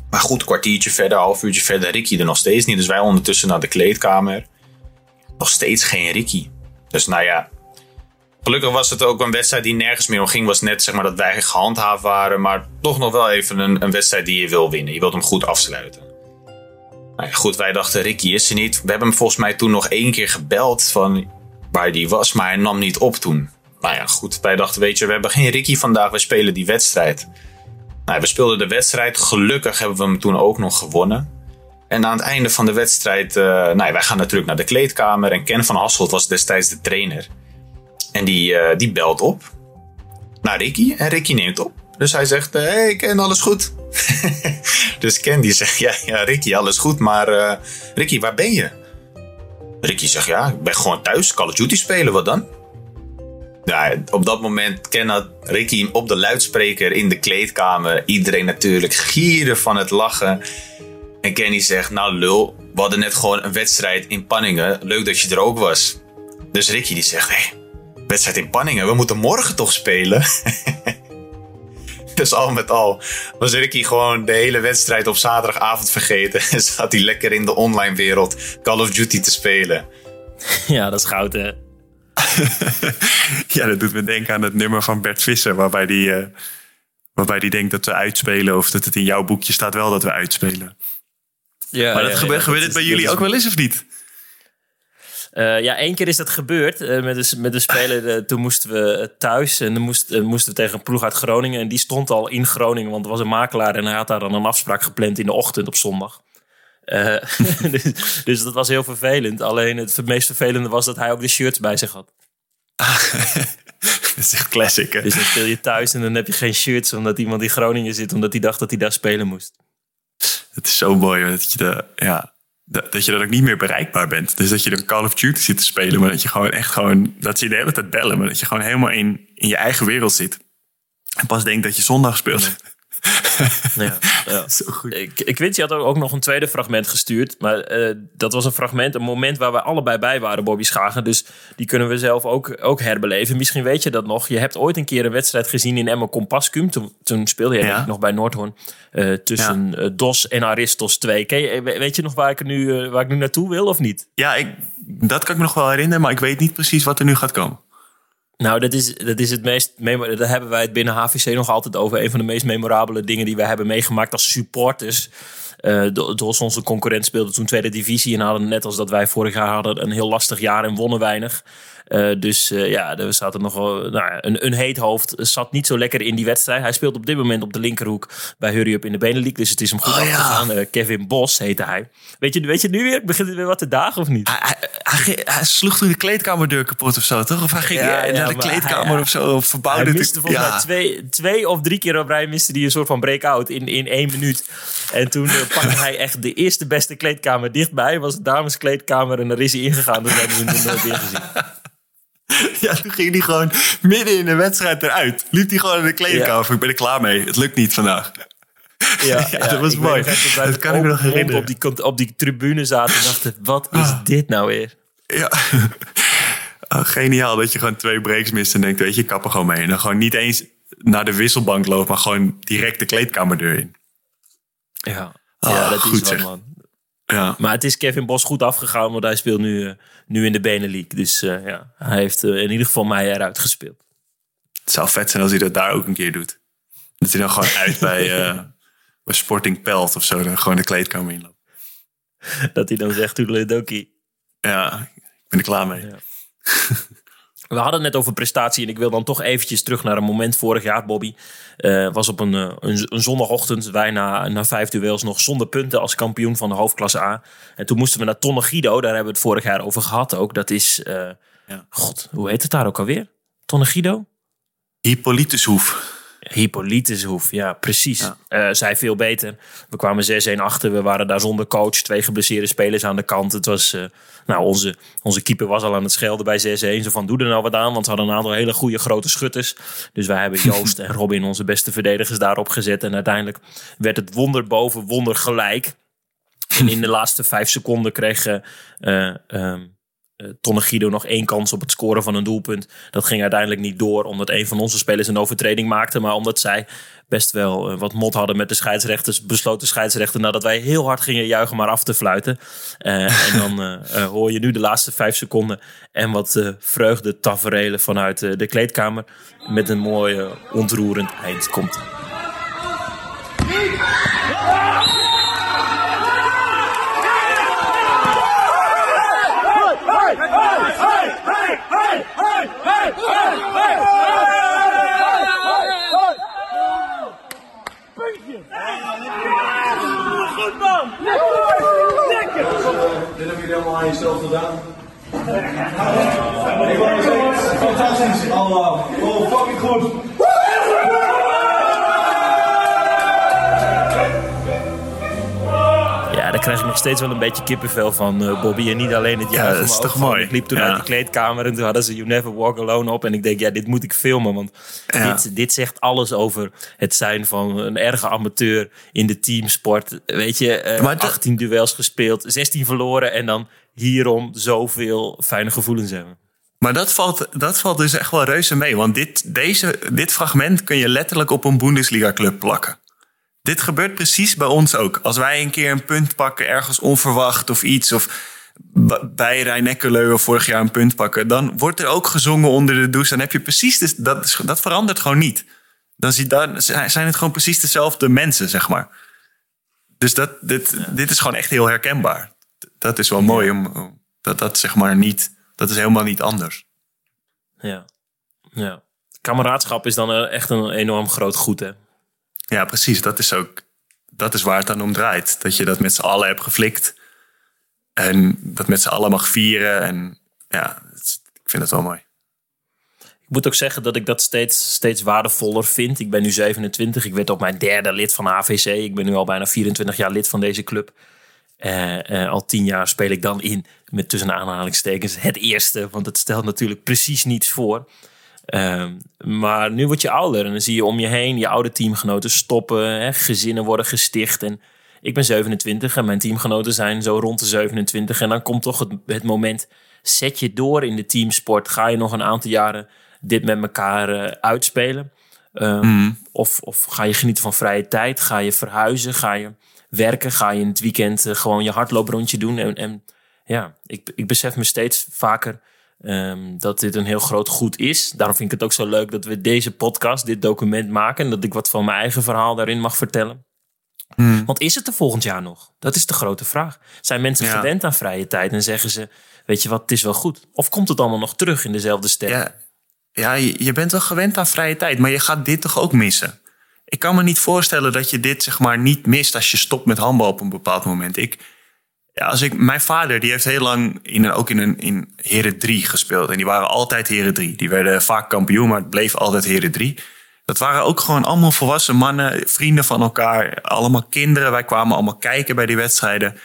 Maar goed, kwartiertje verder, half uurtje verder, Ricky er nog steeds niet. Dus wij ondertussen naar de kleedkamer. Nog steeds geen Ricky. Dus nou ja, Gelukkig was het ook een wedstrijd die nergens meer om ging. Was net zeg maar dat wij gehandhaafd waren. Maar toch nog wel even een, een wedstrijd die je wil winnen. Je wilt hem goed afsluiten. Nou ja, goed, wij dachten Ricky is er niet. We hebben hem volgens mij toen nog één keer gebeld van waar hij was. Maar hij nam niet op toen. Nou ja, goed. Wij dachten, weet je, we hebben geen Ricky vandaag. We spelen die wedstrijd. Nou, we speelden de wedstrijd. Gelukkig hebben we hem toen ook nog gewonnen. En aan het einde van de wedstrijd, uh, nou, wij gaan natuurlijk naar de kleedkamer. En Ken van Hasselt was destijds de trainer. En die, uh, die belt op naar Ricky. En Ricky neemt op. Dus hij zegt, hé hey, Ken, alles goed? dus Ken die zegt, ja, ja Ricky, alles goed. Maar uh, Ricky, waar ben je? Ricky zegt, ja, ik ben gewoon thuis. Call of Duty spelen, wat dan? Ja, op dat moment Ken Ricky op de luidspreker in de kleedkamer. Iedereen natuurlijk gierde van het lachen. En Kenny zegt, nou lul, we hadden net gewoon een wedstrijd in Panningen. Leuk dat je er ook was. Dus Ricky die zegt, hé, hey, wedstrijd in Panningen. We moeten morgen toch spelen? dus al met al was Ricky gewoon de hele wedstrijd op zaterdagavond vergeten. En zat hij lekker in de online wereld Call of Duty te spelen. Ja, dat is goud hè. ja, dat doet me denken aan het nummer van Bert Visser. Waarbij die, uh, waarbij die denkt dat we uitspelen. Of dat het in jouw boekje staat wel dat we uitspelen. Ja, maar dat ja, gebeurt, ja, gebeurt het bij jullie ook wel eens of niet? Uh, ja, één keer is dat gebeurd uh, met, de, met de speler. Uh, toen moesten we thuis en dan moest, moesten we tegen een ploeg uit Groningen. En die stond al in Groningen, want er was een makelaar en hij had daar dan een afspraak gepland in de ochtend op zondag. dus, dus, dat was heel vervelend. Alleen het meest vervelende was dat hij ook de shirts bij zich had. dat is echt classic. Hè? Dus dan speel je thuis en dan heb je geen shirts omdat iemand in Groningen zit, omdat hij dacht dat hij daar spelen moest. Het is zo mooi dat je de, ja, dat, je dan ook niet meer bereikbaar bent. Dus dat je dan Call of Duty zit te spelen, maar dat je gewoon echt gewoon, dat ze de hele tijd bellen, maar dat je gewoon helemaal in, in je eigen wereld zit. En pas denkt dat je zondag speelt. Ja, ja. Zo goed. Ik, ik weet, je had ook nog een tweede fragment gestuurd. Maar uh, dat was een fragment, een moment waar we allebei bij waren, Bobby Schagen. Dus die kunnen we zelf ook, ook herbeleven. Misschien weet je dat nog. Je hebt ooit een keer een wedstrijd gezien in Emma Compascum. Toen, toen speelde je ja. nog bij Noordhoorn. Uh, tussen ja. uh, Dos en Aristos 2. Je, weet je nog waar ik, nu, waar ik nu naartoe wil of niet? Ja, ik, dat kan ik me nog wel herinneren. Maar ik weet niet precies wat er nu gaat komen. Nou, dat is, dat is het meest. Daar hebben wij het binnen HVC nog altijd over. Een van de meest memorabele dingen die wij hebben meegemaakt als supporters. Uh, Dos, onze concurrent, speelde toen tweede divisie. En hadden net als dat wij vorig jaar hadden een heel lastig jaar en wonnen weinig. Uh, dus uh, ja, er zaten nog wel, nou, een, een heet hoofd zat niet zo lekker in die wedstrijd. Hij speelt op dit moment op de linkerhoek bij Hurry Up in de Benelux. Dus het is hem goed oh, afgegaan. Ja. Uh, Kevin Bos heette hij. Weet je, weet je nu weer? Begint het weer wat te dagen of niet? Hij, hij, hij, sloeg toen de kleedkamerdeur kapot of zo, toch? Of hij ging ja, ja, naar de kleedkamer of zo. Of verbouwde hij miste volgens mij twee, twee of drie keer op rij miste hij een soort van breakout in, in één minuut. En toen pakte hij echt de eerste beste kleedkamer dichtbij. Was de dameskleedkamer en daar is hij ingegaan. Dus hebben ze hem nooit weer gezien. Ja, toen ging hij gewoon midden in de wedstrijd eruit. Liep hij gewoon in de kleedkamer. Ja. Ik ben er klaar mee. Het lukt niet vandaag. Ja, dat was mooi. Dat kan ik me nog herinneren. Op die, op die tribune zaten en dachten, wat is Ah. dit nou weer? Ja. Oh, geniaal dat je gewoon twee breaks mist en denkt, weet je, ik kap er gewoon mee. En dan gewoon niet eens naar de wisselbank loopt, maar gewoon direct de kleedkamerdeur in. Ja, Ah, ja dat goed is zeg. man. Ja, Maar het is Kevin Bos goed afgegaan, want hij speelt nu, eh, nu in de Benelink. Dus eh, ja, hij heeft eh, in ieder geval mij eruit gespeeld. het zou vet zijn als hij dat daar ook een keer doet. Dat hij dan gewoon uit bij, bij Sporting Pelt of zo, dan gewoon de kleedkamer in loopt. Dat hij dan zegt, toedeledokie. Ja, ik ben er klaar mee. Ja. We hadden het net over prestatie en ik wil dan toch eventjes terug naar een moment vorig jaar, Bobby. Eh was op een, eh, een, een zondagochtend, wij na, na vijf duels nog zonder punten als kampioen van de hoofdklasse A. En toen moesten we naar Tonne Guido, daar hebben we het vorig jaar over gehad ook. Dat is, eh, Ja. god, hoe heet het daar ook alweer? Tonne Guido? Hippolytushoef. Hippolytushoef, ja, precies. Ja. Eh, zij veel beter. We kwamen 6-1 achter. We waren daar zonder coach. Twee geblesseerde spelers aan de kant. Het was, eh, nou, onze, onze keeper was al aan het schelden bij 6-1. Zo van, doe er nou wat aan. Want ze hadden een aantal hele goede grote schutters. Dus wij hebben Joost en Robin, onze beste verdedigers, daarop gezet. En uiteindelijk werd het wonder boven wonder gelijk. En in de laatste vijf seconden kreeg eh, eh, eh, Tonne Guido nog één kans op het scoren van een doelpunt. Dat ging uiteindelijk niet door, omdat een van onze spelers een overtreding maakte. Maar omdat zij best wel eh, wat mot hadden met de scheidsrechters, besloot de scheidsrechter nadat wij heel hard gingen juichen maar af te fluiten. Eh, en dan hoor je nu de laatste vijf seconden en wat vreugde taferelen vanuit de kleedkamer. Met een mooi ontroerend eind komt. Dit hebben jullie allemaal aan jezelf gedaan. Ik wou zeggen, fantastisch allemaal. Oh, fucking goed. Krijg ik nog steeds wel een beetje kippenvel van, eh, Bobby. En niet alleen het juichen, dat is toch mooi? Ik liep toen Ja. uit die kleedkamer en toen hadden ze You Never Walk Alone op. En ik denk, ja, dit moet ik filmen. Want Ja. dit, dit zegt alles over het zijn van een erge amateur in de teamsport. Weet je, eh, Maar dat- 18 duels gespeeld, 16 verloren. En dan hierom zoveel fijne gevoelens hebben. Maar dat valt, dat valt dus echt wel reuze mee. Want dit, deze, dit fragment kun je letterlijk op een Bundesliga-club plakken. Dit gebeurt precies bij ons ook. Als wij een keer een punt pakken ergens onverwacht of iets... of bij Rijn-Nekkerleuwen vorig jaar een punt pakken... dan wordt er ook gezongen onder de douche. Dan heb je precies... de- dat, dat verandert gewoon niet. Dan, zie, dan zijn het gewoon precies dezelfde mensen, zeg maar. Dus dat, dit, dit is gewoon echt heel herkenbaar. Dat is wel mooi om... om- Dat dat zeg maar niet... Dat is helemaal niet anders. Ja, ja. Kameraadschap is dan eh, echt een enorm groot goed, hè? Ja, precies. Dat is ook dat is waar het dan om draait. Dat je dat met z'n allen hebt geflikt. En dat met z'n allen mag vieren. En ja, ik vind het wel mooi. Ik moet ook zeggen dat ik dat steeds, steeds waardevoller vind. Ik ben nu 27. Ik werd op mijn derde lid van AVC. Ik ben nu al bijna 24 jaar lid van deze club. Eh, eh, al tien jaar speel ik dan in, met tussen aanhalingstekens, het eerste. Want het stelt natuurlijk precies niets voor. Ehm, maar nu word je ouder en dan zie je om je heen je oude teamgenoten stoppen. Hè, gezinnen worden gesticht. En ik ben 27 en mijn teamgenoten zijn zo rond de 27. En dan komt toch het, het moment, zet je door in de teamsport. Ga je nog een aantal jaren dit met elkaar eh, uitspelen? Ehm, of, of ga je genieten van vrije tijd? Ga je verhuizen? Ga je werken? Ga je in het weekend eh, gewoon je hardlooprondje doen? En, en ja, ik, ik besef me steeds vaker ehm, dat dit een heel groot goed is. Daarom vind ik het ook zo leuk dat we deze podcast, dit document maken. En dat ik wat van mijn eigen verhaal daarin mag vertellen. Want is het er volgend jaar nog? Dat is de grote vraag. Zijn mensen Ja. gewend aan vrije tijd en zeggen ze: Weet je wat, het is wel goed? Of komt het allemaal nog terug in dezelfde stijl? Ja, je bent wel gewend aan vrije tijd. Maar je gaat dit toch ook missen? Ik kan me niet voorstellen dat je dit zeg maar niet mist als je stopt met handbal op een bepaald moment. Ik, ja, als ik, mijn vader die heeft heel lang in een, ook in, een, in Heren 3 gespeeld. En die waren altijd Heren 3. Die werden vaak kampioen, maar het bleef altijd Heren 3. Dat waren ook gewoon allemaal volwassen mannen, vrienden van elkaar. Allemaal kinderen. Wij kwamen allemaal kijken bij die wedstrijden.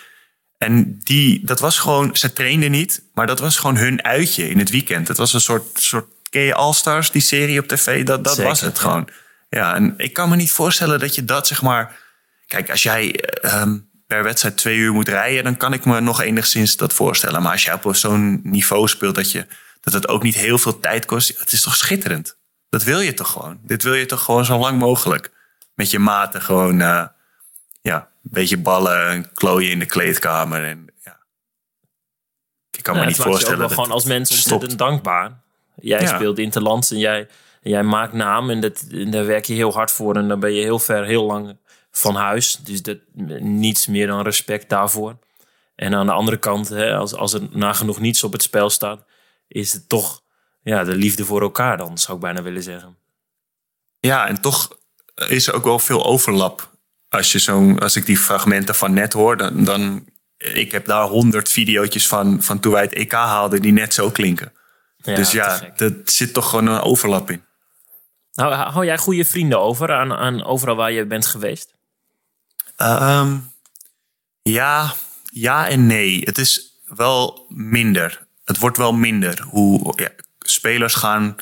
En die, dat was gewoon, ze trainden niet, maar dat was gewoon hun uitje in het weekend. Het was een soort, soort ken je All-Stars, die serie op tv? Dat, dat Zeker, was het ja. gewoon. Ja, en ik kan me niet voorstellen dat je dat zeg maar... kijk, als jij ehm, per wedstrijd twee uur moet rijden, dan kan ik me nog enigszins dat voorstellen. Maar als jij op zo'n niveau speelt dat, je, dat het ook niet heel veel tijd kost, het is toch schitterend? Dat wil je toch gewoon? Dit wil je toch gewoon zo lang mogelijk? Met je maten gewoon, eh, ja, een beetje ballen en klooien in de kleedkamer. En, ja. Ik kan me niet je voorstellen ook wel dat gewoon als mens ontzettend dankbaar. Jij Ja. speelt interlands en jij, en jij maakt naam en, dat, en daar werk je heel hard voor. En dan ben je heel ver, heel lang van huis. Dus dat, niets meer dan respect daarvoor. En aan de andere kant, hè, als, als er nagenoeg niets op het spel staat, is het toch ja, de liefde voor elkaar dan, zou ik bijna willen zeggen. Ja, en toch is er ook wel veel overlap. Als, je zo'n, als ik die fragmenten van net hoor, dan, dan ik heb daar honderd videootjes van, van toen wij het EK haalden die net zo klinken. Ja, dus ja, er zit toch gewoon een overlap in. Nou, hou jij goede vrienden over aan, aan overal waar je bent geweest? Ehm, ja, ja en nee. Het is wel minder. Het wordt wel minder. Hoe ja, spelers gaan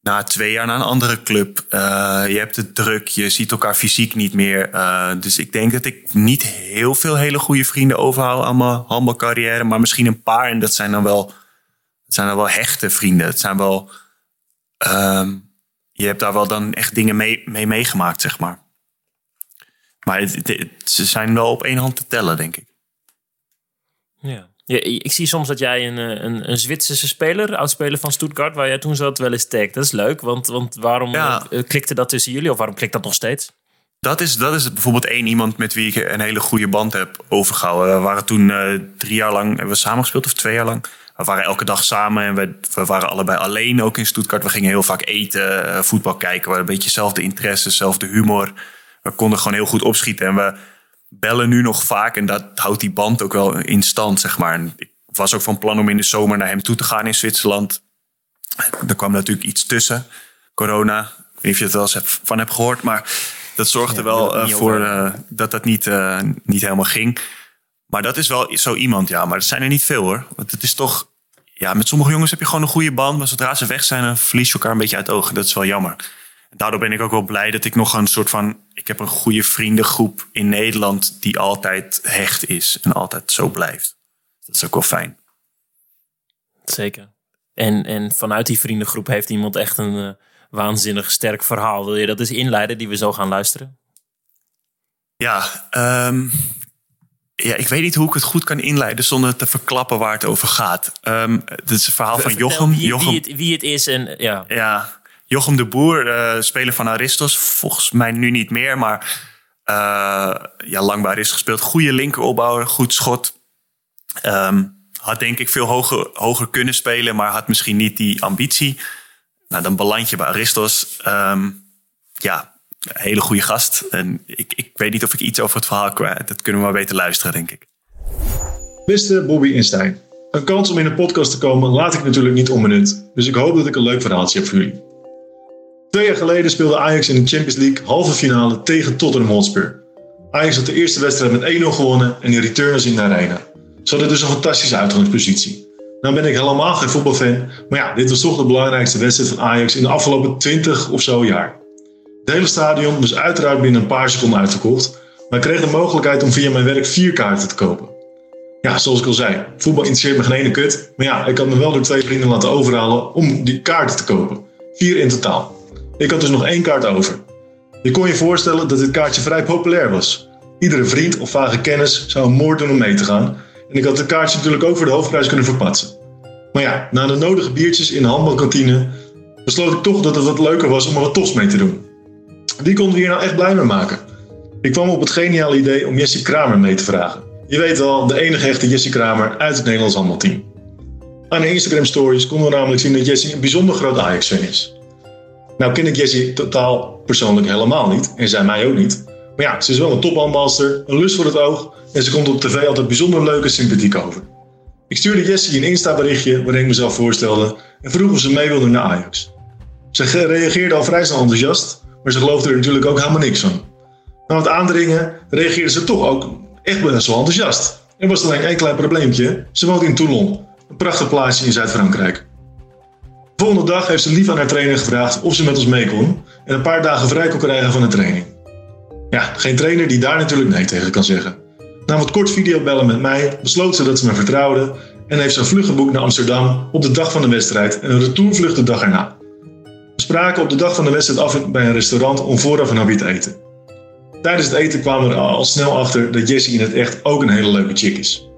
na twee jaar naar een andere club. Eh, je hebt het druk. Je ziet elkaar fysiek niet meer. Eh, dus ik denk dat ik niet heel veel hele goede vrienden overhoud aan mijn handbalcarrière. Maar misschien een paar. En dat zijn dan wel, zijn dan wel hechte vrienden. Zijn wel... ehm, je hebt daar wel dan echt dingen mee, mee meegemaakt, zeg maar. Maar het- het- het- ze zijn wel op één hand te tellen, denk ik. Ja. Ja, ik zie soms dat jij een, eh, een, een Zwitserse speler, oudspeler van Stuttgart, waar jij toen zat, wel eens tagt. Dat is leuk, want, want waarom Ja. eh, klikte dat tussen jullie? Of waarom klikt dat nog steeds? Dat is, dat is bijvoorbeeld één iemand met wie ik een hele goede band heb overgehouden. We waren toen eh, drie jaar lang, hebben we samen gespeeld of twee jaar lang. We waren elke dag samen en we, we waren allebei alleen ook in Stuttgart. We gingen heel vaak eten, eh, voetbal kijken. We hadden een beetje dezelfde interesses, dezelfde humor. We konden gewoon heel goed opschieten. En we bellen nu nog vaak en dat houdt die band ook wel in stand, zeg maar. En ik was ook van plan om in de zomer naar hem toe te gaan in Zwitserland. Er kwam natuurlijk iets tussen, corona. Ik weet niet of je het wel eens van hebt gehoord, maar dat zorgde Ja, wel eh, voor eh, dat dat niet, eh, niet helemaal ging. Maar dat is wel zo iemand, ja. Maar er zijn er niet veel hoor. Want het is toch, ja, met sommige jongens heb je gewoon een goede band. Maar zodra ze weg zijn, dan verlies je elkaar een beetje uit het oog. Dat is wel jammer. Daardoor ben ik ook wel blij dat ik nog een soort van. Ik heb een goede vriendengroep in Nederland die altijd hecht is en altijd zo blijft. Dat is ook wel fijn. Zeker. En, en vanuit die vriendengroep heeft iemand echt een eh, waanzinnig sterk verhaal. Wil je dat eens inleiden, die we zo gaan luisteren? Ja, ehm, ja, ik weet niet hoe ik het goed kan inleiden zonder te verklappen waar het over gaat. Ehm het is het verhaal van Jochem. Wie, Jochem wie, het, wie het is en ja. Ja, Jochem de Boer, eh, speler van Aristos. Volgens mij nu niet meer, maar eh, ja, lang bij Aristos gespeeld. Goede linkeropbouwer, goed schot. Ehm, had denk ik veel hoger, hoger kunnen spelen, maar had misschien niet die ambitie. Nou, dan beland je bij Aristos. Ehm, ja, hele goede gast. En ik, ik weet niet of ik iets over het verhaal kwijt. Dat kunnen we maar beter luisteren, denk ik. Beste Bobby Instein. Een kans om in een podcast te komen laat ik natuurlijk niet onbenut. Dus ik hoop dat ik een leuk verhaaltje heb voor jullie. Twee jaar geleden speelde Ajax in de Champions League halve finale tegen Tottenham Hotspur. Ajax had de eerste wedstrijd met 1-0 gewonnen en de return was in de arena. Ze hadden dus een fantastische uitgangspositie. Nou ben ik helemaal geen voetbalfan, maar ja, dit was toch de belangrijkste wedstrijd van Ajax in de afgelopen 20 of zo jaar. Het hele stadion was uiteraard binnen een paar seconden uitverkocht, maar ik kreeg de mogelijkheid om via mijn werk vier kaarten te kopen. Ja, zoals ik al zei, voetbal interesseert me geen ene kut. Maar ja, ik had me wel door twee vrienden laten overhalen om die kaarten te kopen. Vier in totaal. Ik had dus nog één kaart over. Je kon je voorstellen dat dit kaartje vrij populair was. Iedere vriend of vage kennis zou een moord doen om mee te gaan. En ik had het kaartje natuurlijk ook voor de hoofdprijs kunnen verpatsen. Maar ja, na de nodige biertjes in de handbalkantine besloot ik toch dat het wat leuker was om er wat tofs mee te doen. Wie konden we hier nou echt blij mee maken? Ik kwam op het geniale idee om Jesse Kramer mee te vragen. Je weet wel, de enige echte Jesse Kramer uit het Nederlands handbalteam. Aan de Instagram stories konden we namelijk zien dat Jesse een bijzonder groot Ajax-fan is. Nou ken ik Jessie totaal persoonlijk helemaal niet en zij mij ook niet. Maar ja, ze is wel een tophandbalster, een lust voor het oog en ze komt op tv altijd bijzonder leuk en sympathiek over. Ik stuurde Jessie een Insta-berichtje waarin ik mezelf voorstelde en vroeg of ze mee wilde naar Ajax. Ze reageerde al vrij snel enthousiast, maar ze geloofde er natuurlijk ook helemaal niks van. Na het aandringen reageerde ze toch ook echt wel enthousiast. Er was alleen één klein probleempje. Ze woont in Toulon, een prachtig plaatsje in Zuid-Frankrijk. De volgende dag heeft ze lief aan haar trainer gevraagd of ze met ons mee kon en een paar dagen vrij kon krijgen van de training. Ja, geen trainer die daar natuurlijk nee tegen kan zeggen. Na wat kort videobellen met mij besloot ze dat ze me vertrouwde en heeft ze een vlucht geboekt naar Amsterdam op de dag van de wedstrijd en een retourvlucht de dag erna. We spraken op de dag van de wedstrijd af bij een restaurant om vooraf een hapje te eten. Tijdens het eten kwamen we er al snel achter dat Jessie in het echt ook een hele leuke chick is.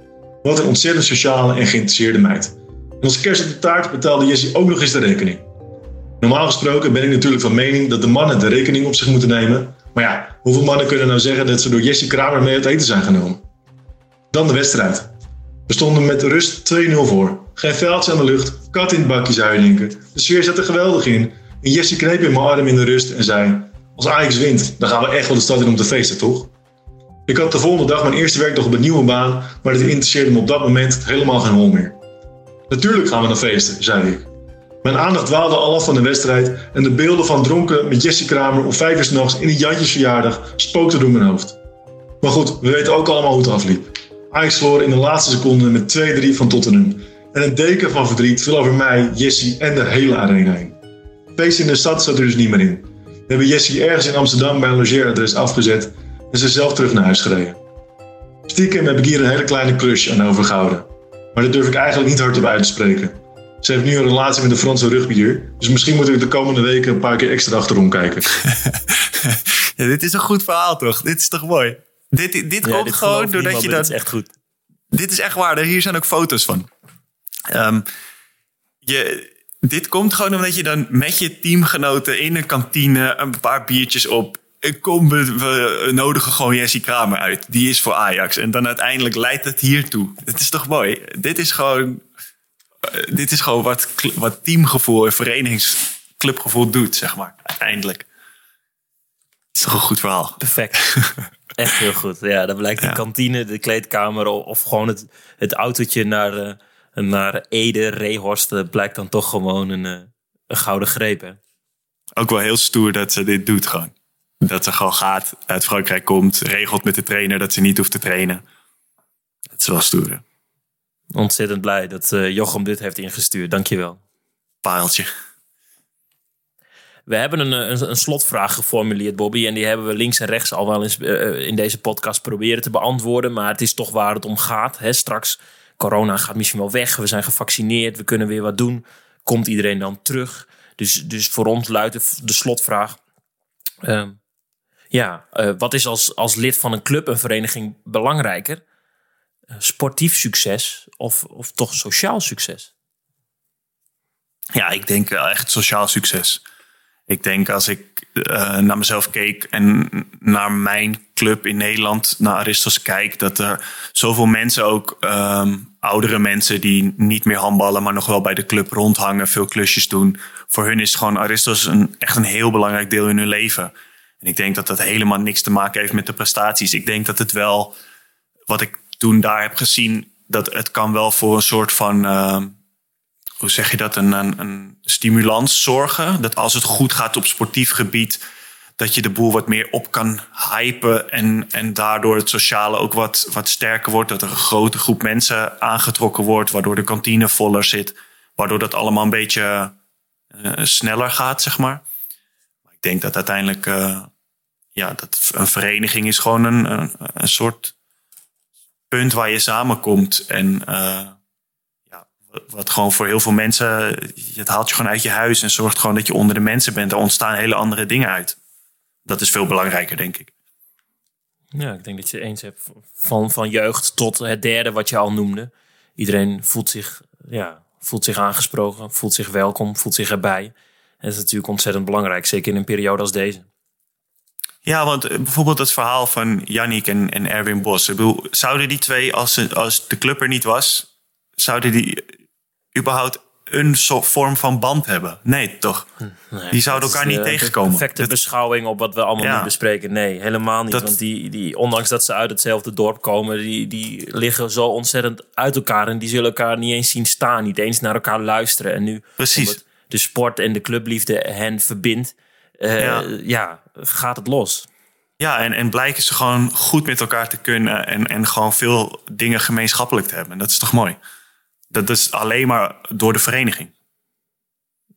Wat een ontzettend sociale en geïnteresseerde meid. Als kerst op de taart betaalde Jessie ook nog eens de rekening. Normaal gesproken ben ik natuurlijk van mening dat de mannen de rekening op zich moeten nemen. Maar ja, hoeveel mannen kunnen nou zeggen dat ze door Jessie Kramer mee uit eten zijn genomen? Dan de wedstrijd. We stonden met rust 2-0 voor. Geen veldje aan de lucht, kat in het bakje zou je denken. De sfeer zat er geweldig in. En Jessie kneep in mijn arm in de rust en zei... Als Ajax wint, dan gaan we echt wel de stad in om te feesten, toch? Ik had de volgende dag mijn eerste werkdag op een nieuwe baan, maar dat interesseerde me op dat moment helemaal geen hol meer. Natuurlijk gaan we naar feesten, zei ik. Mijn aandacht dwaalde al af van de wedstrijd en de beelden van dronken met Jessie Kramer om vijf uur s'nachts in een Jantjesverjaardag spookten door mijn hoofd. Maar goed, we weten ook allemaal hoe het afliep. Ajax verloor in de laatste seconde met 2-3 van Tottenham. En een deken van verdriet viel over mij, Jessie en de hele arena heen. Feest in de stad zat er dus niet meer in. We hebben Jessie ergens in Amsterdam bij een logeeradres afgezet en ze zelf terug naar huis gereden. Stiekem heb ik hier een hele kleine crush aan overgehouden. Maar dat durf ik eigenlijk niet hardop uit te spreken. Ze heeft nu een relatie met een Franse rugbier. Dus misschien moet ik de komende weken een paar keer extra achterom kijken. ja, dit is een goed verhaal toch? Dit is toch mooi? Dit, dit Ja, komt dit gewoon doordat niemand, je dat... dit is echt goed. Dit is echt waar. Hier zijn ook foto's van. Ehm, je, dit komt gewoon omdat je dan met je teamgenoten in een kantine een paar biertjes op. eh, Kom, we, we nodigen gewoon Jessie Kramer uit. Die is voor Ajax. En dan uiteindelijk leidt het hiertoe. Het is toch mooi? Dit is gewoon, eh, dit is gewoon wat, wat teamgevoel en verenigingsclubgevoel doet, zeg maar. Uiteindelijk. Het is toch een goed verhaal. Perfect. Echt heel goed. Ja, dan blijkt de Ja. kantine, de kleedkamer of gewoon het, het autootje naar, eh, naar Ede, Rehorst, eh, blijkt dan toch gewoon een, een gouden greep. Hè? ook wel heel stoer dat ze dit doet gewoon. Dat ze gewoon gaat, uit Frankrijk komt, regelt met de trainer dat ze niet hoeft te trainen. Dat is wel stoer. Ontzettend blij dat eh, Jochem dit heeft ingestuurd. Dankjewel. Pareltje. We hebben een, eh, een, een slotvraag geformuleerd, Bobby. En die hebben we links en rechts al wel eens eh, in deze podcast proberen te beantwoorden. Maar het is toch waar het om gaat. Hè? Straks, corona gaat misschien wel weg. We zijn gevaccineerd. We kunnen weer wat doen. Komt iedereen dan terug? Dus, dus voor ons luidt de, de slotvraag. ehm, ja, eh, wat is als, als lid van een club, een vereniging belangrijker? Eh, sportief succes of, of toch sociaal succes? Ja, ik denk wel echt sociaal succes. Ik denk als ik eh, naar mezelf keek en naar mijn club in Nederland, naar Aristos kijk, dat er zoveel mensen ook, ehm, oudere mensen die niet meer handballen, maar nog wel bij de club rondhangen, veel klusjes doen. Voor hun is gewoon Aristos een, echt een heel belangrijk deel in hun leven. Ik denk dat dat helemaal niks te maken heeft met de prestaties. Ik denk dat het wel, wat ik toen daar heb gezien, dat het kan wel voor een soort van ehm, hoe zeg je dat, een, een, stimulans zorgen. Dat als het goed gaat op sportief gebied, dat je de boel wat meer op kan hypen. En, en daardoor het sociale ook wat, wat sterker wordt. Dat er een grote groep mensen aangetrokken wordt, waardoor de kantine voller zit. Waardoor dat allemaal een beetje eh, sneller gaat, zeg maar. Maar ik denk dat uiteindelijk, eh, ja, dat een vereniging is gewoon een, een, een soort punt waar je samenkomt. En eh, wat gewoon voor heel veel mensen, het haalt je gewoon uit je huis en zorgt gewoon dat je onder de mensen bent. Er ontstaan hele andere dingen uit. Dat is veel belangrijker, denk ik. Ja, ik denk dat je het eens hebt van, van jeugd tot het derde wat je al noemde. Iedereen voelt zich, ja, voelt zich aangesproken, voelt zich welkom, voelt zich erbij. En dat is natuurlijk ontzettend belangrijk, zeker in een periode als deze. Ja, want eh, bijvoorbeeld het verhaal van Yannick en, en Erwin Bos. Ik bedoel, zouden die twee, als, als de club er niet was, zouden die überhaupt een soort vorm van band hebben? Nee, toch? Nee, die zouden elkaar niet de tegenkomen. Perfecte Dat- beschouwing op wat we allemaal Ja. nu bespreken. Nee, helemaal niet. Dat- Want die, die, ondanks dat ze uit hetzelfde dorp komen, die, die liggen zo ontzettend uit elkaar. En die zullen elkaar niet eens zien staan, niet eens naar elkaar luisteren. En nu, Precies. omdat de sport en de clubliefde hen verbindt, eh, Ja. ja, gaat het los. Ja, en, en blijken ze gewoon goed met elkaar te kunnen en, en gewoon veel dingen gemeenschappelijk te hebben. Dat is toch mooi? Dat is alleen maar door de vereniging.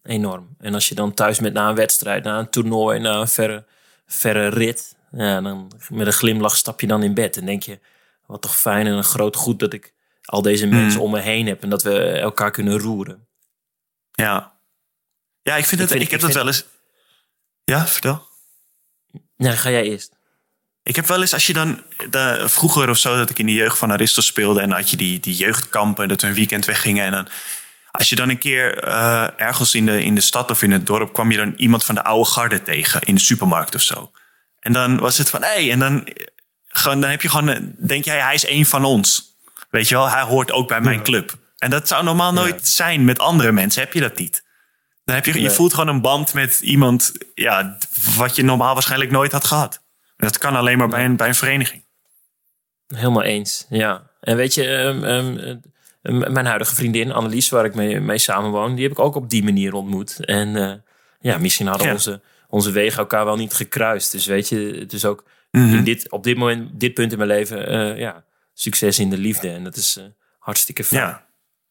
Enorm. En als je dan thuis met na een wedstrijd, na een toernooi, na een verre, verre rit, Ja, dan met een glimlach stap je dan in bed en denk je, wat toch fijn en een groot goed dat ik al deze mensen om me heen heb en dat we elkaar kunnen roeren. Ja. Ja, ik vind Ik het. vind- Ik, heb dat wel eens. Ja, vertel. Ja, ga jij eerst. Ik heb wel eens, als je dan de, vroeger of zo, dat ik in de jeugd van Aristos speelde. En dan had je die, die jeugdkampen, dat we een weekend weggingen. En dan, als je dan een keer eh, ergens in de, in de stad of in het dorp kwam je dan iemand van de oude garde tegen in de supermarkt of zo. En dan was het van, hé, hey, en dan, gewoon, dan heb je gewoon, denk jij, hij is één van ons. Weet je wel, hij hoort ook bij mijn club. En dat zou normaal nooit zijn met andere mensen, heb je dat niet. Dan heb je, je voelt gewoon een band met iemand, ja, wat je normaal waarschijnlijk nooit had gehad. En dat kan alleen maar bij een, bij een vereniging. Helemaal eens, ja. En weet je, ehm, ehm, eh, m- mijn huidige vriendin Annelies, waar ik mee, mee samenwoon, die heb ik ook op die manier ontmoet. En eh, ja, misschien hadden Ja. onze, onze wegen elkaar wel niet gekruist. Dus weet je, het is ook Mhm. in dit, op dit moment, dit punt in mijn leven, eh, ja, succes in de liefde. En dat is eh, hartstikke fijn. Ja,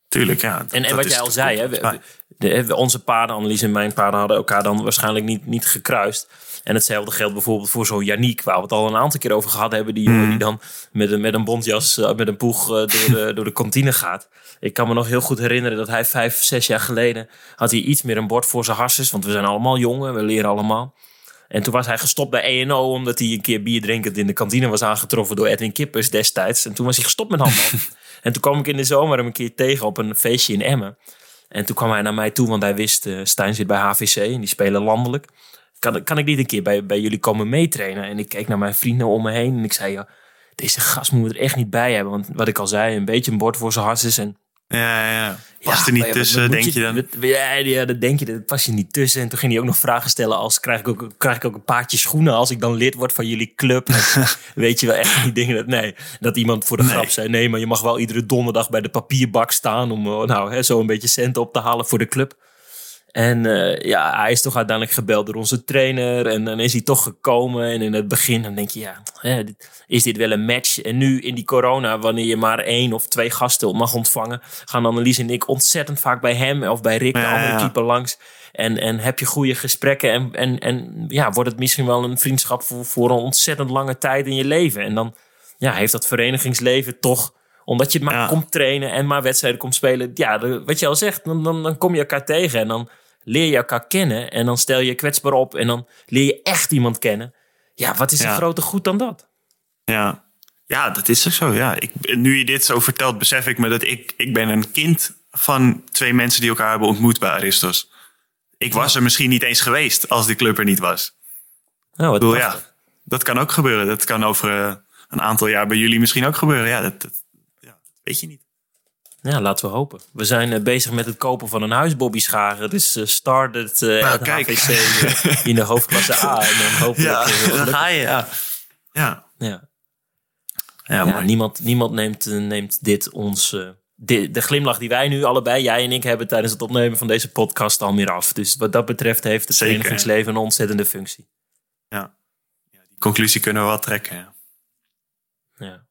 tuurlijk. Ja, dat- En, en dat wat jij al zei, hè, we- de, onze paarden, Annelies en mijn paarden, hadden elkaar dan waarschijnlijk niet, niet gekruist. En hetzelfde geldt bijvoorbeeld voor zo'n Yannick, waar we het al een aantal keer over gehad hebben. Die jongen Mhm. die dan met een, met een bontjas, eh, met een poeg eh, door, de, door de kantine gaat. Ik kan me nog heel goed herinneren dat hij vijf, zes jaar geleden had hij iets meer een bord voor zijn harses. Want we zijn allemaal jongen, we leren allemaal. En toen was hij gestopt bij ENO omdat hij een keer bier drinkend in de kantine was aangetroffen door Edwin Kippers destijds. En toen was hij gestopt met handbal. en toen kwam ik in de zomer hem een keer tegen op een feestje in Emmen. En toen kwam hij naar mij toe, want hij wist, eh Stijn zit bij HVC en die spelen landelijk. Kan, kan ik niet een keer bij, bij jullie komen meetrainen? En ik keek naar mijn vrienden om me heen en ik zei, ja, deze gast moeten er echt niet bij hebben. Want wat ik al zei, een beetje een bord voor zijn harses en Ja, ja. Past ja, er niet ja, tussen, denk je dan? Ja, ja, dat denk je, dat past je niet tussen. En toen ging hij ook nog vragen stellen als, krijg ik ook, krijg ik ook een paardje schoenen als ik dan lid word van jullie club? Weet je wel, echt die dingen. Dat, nee, dat iemand voor de Nee. grap zei, nee, maar je mag wel iedere donderdag bij de papierbak staan om eh, nou, hè, zo een beetje centen op te halen voor de club. En eh, ja, hij is toch uiteindelijk gebeld door onze trainer. En dan is hij toch gekomen. En in het begin dan denk je, ja, is dit wel een match? En nu in die corona, wanneer je maar één of twee gasten mag ontvangen... gaan Annelies en ik ontzettend vaak bij hem of bij Rick, de Ja, andere ja. keeper, langs. En, en heb je goede gesprekken. En, en, en ja, wordt het misschien wel een vriendschap voor, voor een ontzettend lange tijd in je leven. En dan ja, heeft dat verenigingsleven toch omdat je maar Ja. komt trainen en maar wedstrijden komt spelen. Ja, de- wat je al zegt, dan, dan, dan kom je elkaar tegen en dan leer je elkaar kennen. En dan stel je je kwetsbaar op en dan leer je echt iemand kennen. Ja, wat is Ja. een groter goed dan dat? Ja. ja, dat is ook zo. Ja. Ik, nu je dit zo vertelt, besef ik me dat ik, ik ben een kind van twee mensen die elkaar hebben ontmoet bij Aristos. Ik was er misschien niet eens geweest als die club er niet was. Nou, wat Ik bedoel, ja, dat kan ook gebeuren. Dat kan over eh, een aantal jaar bij jullie misschien ook gebeuren. Ja, dat, dat, ja, dat weet je niet. Ja, laten we hopen. We zijn eh, bezig met het kopen van een huis, Bobby Scharen. Dus eh started eh Nou, at kijk. HVC in de hoofdklasse A. En dan hopelijk Ja, dan ga je. Ja, ja. Ja. ja, Ja, mooi. niemand, niemand neemt, neemt dit ons. de glimlach die wij nu allebei, jij en ik, hebben tijdens het opnemen van deze podcast al meer af. Dus wat dat betreft heeft het Zeker. verenigingsleven een ontzettende functie. ja. Ja, Die conclusie kunnen we wel trekken. Ja. Ja.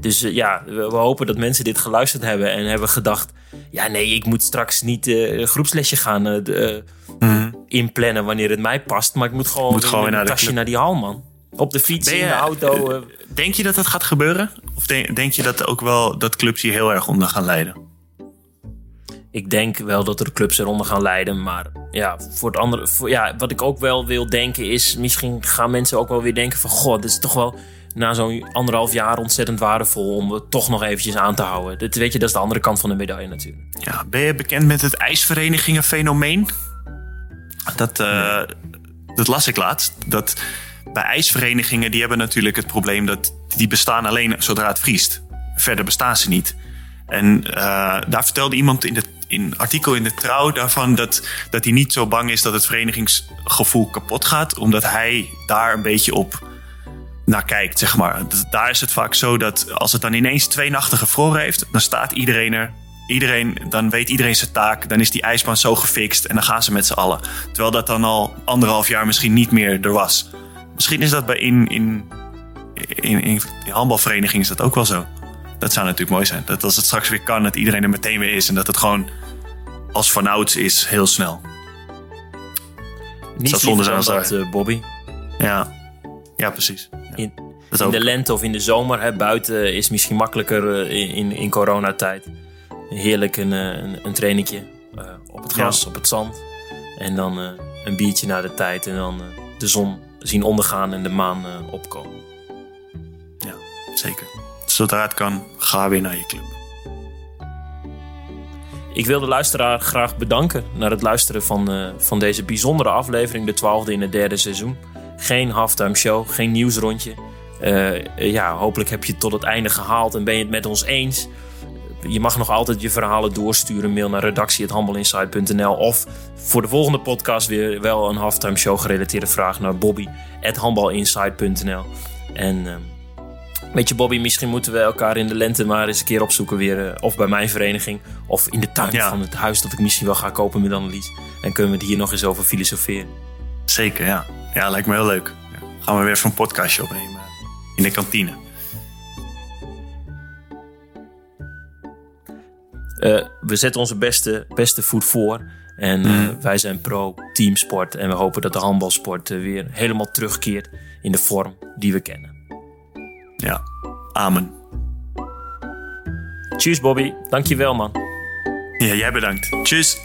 Dus eh, ja, we, we hopen dat mensen dit geluisterd hebben en hebben gedacht: ja, nee, ik moet straks niet een groepslesje gaan eh, eh, inplannen wanneer het mij past. Maar ik moet gewoon, Mhm. Moet gewoon naar tasje naar die hal, man. Op de fiets, je- in de auto. Denk je dat dat gaat gebeuren? Of denk, denk je dat ook wel dat clubs hier heel erg onder gaan leiden? ik denk wel dat er clubs eronder gaan leiden. Maar ja, voor het andere, voor, ja, wat ik ook wel wil denken is... misschien gaan mensen ook wel weer denken van... goh, dit is toch wel na zo'n anderhalf jaar ontzettend waardevol... om het toch nog eventjes aan te houden. Dit, weet je, dat is de andere kant van de medaille natuurlijk. Ja, ben je bekend met het ijsverenigingen fenomeen? Dat, eh, dat las ik laatst. Dat bij ijsverenigingen, die hebben natuurlijk het probleem dat die bestaan alleen zodra het vriest. Verder bestaan ze niet. En eh, daar vertelde iemand in, de, in artikel in de trouw daarvan dat, dat hij niet zo bang is dat het verenigingsgevoel kapot gaat, omdat hij daar een beetje op naar kijkt, zeg maar. Daar is het vaak zo dat als het dan ineens twee nachten gevroren heeft, dan staat iedereen er. Iedereen, dan weet iedereen zijn taak. Dan is die ijsbaan zo gefixt en dan gaan ze met z'n allen. Terwijl dat dan al anderhalf jaar misschien niet meer er was. Misschien is dat bij in, in, in, in, in handbalverenigingen is dat ook wel zo. Dat zou natuurlijk mooi zijn. Dat als het straks weer kan, dat iedereen er meteen weer is. En dat het gewoon als vanouds is, heel snel. Niet zonde zijn als dat, eh, Bobby. Ja, Ja, precies. In, in de lente of in de zomer. Hè, buiten is misschien makkelijker eh, in, in, in coronatijd. Heerlijk een, eh, een, een trainingje eh, op het gras, op het zand. En dan een biertje na de tijd. En dan de zon zien ondergaan en de maan opkomen. Ja, zeker. Zodra het kan, ga weer naar je club. Ik wil de luisteraar graag bedanken naar het luisteren van, van deze bijzondere aflevering, de twaalfde in het derde seizoen. Geen halftime show, geen nieuwsrondje. Eh, ja, hopelijk heb je het tot het einde gehaald en ben je het met ons eens. Je mag nog altijd je verhalen doorsturen. Mail naar redactie.handbalinsight.nl of voor de volgende podcast weer wel een halftime show gerelateerde vraag naar bobby.handbalinsight.nl En weet je Bobby, misschien moeten we elkaar in de lente maar eens een keer opzoeken weer. eh, of bij mijn vereniging of in de tuin Ja. van het huis dat ik misschien wel ga kopen met Annelies. En kunnen we het hier nog eens over filosoferen. Zeker, ja. Ja, lijkt me heel leuk. Ja. Gaan we weer even een podcastje opnemen in de kantine. Eh, we zetten onze beste, beste voet voor. En eh, wij zijn pro teamsport. En we hopen dat de handbalsport eh, weer helemaal terugkeert in de vorm die we kennen. Ja, amen. Tjus Bobby, dankjewel man. Ja, jij bedankt. Tjus.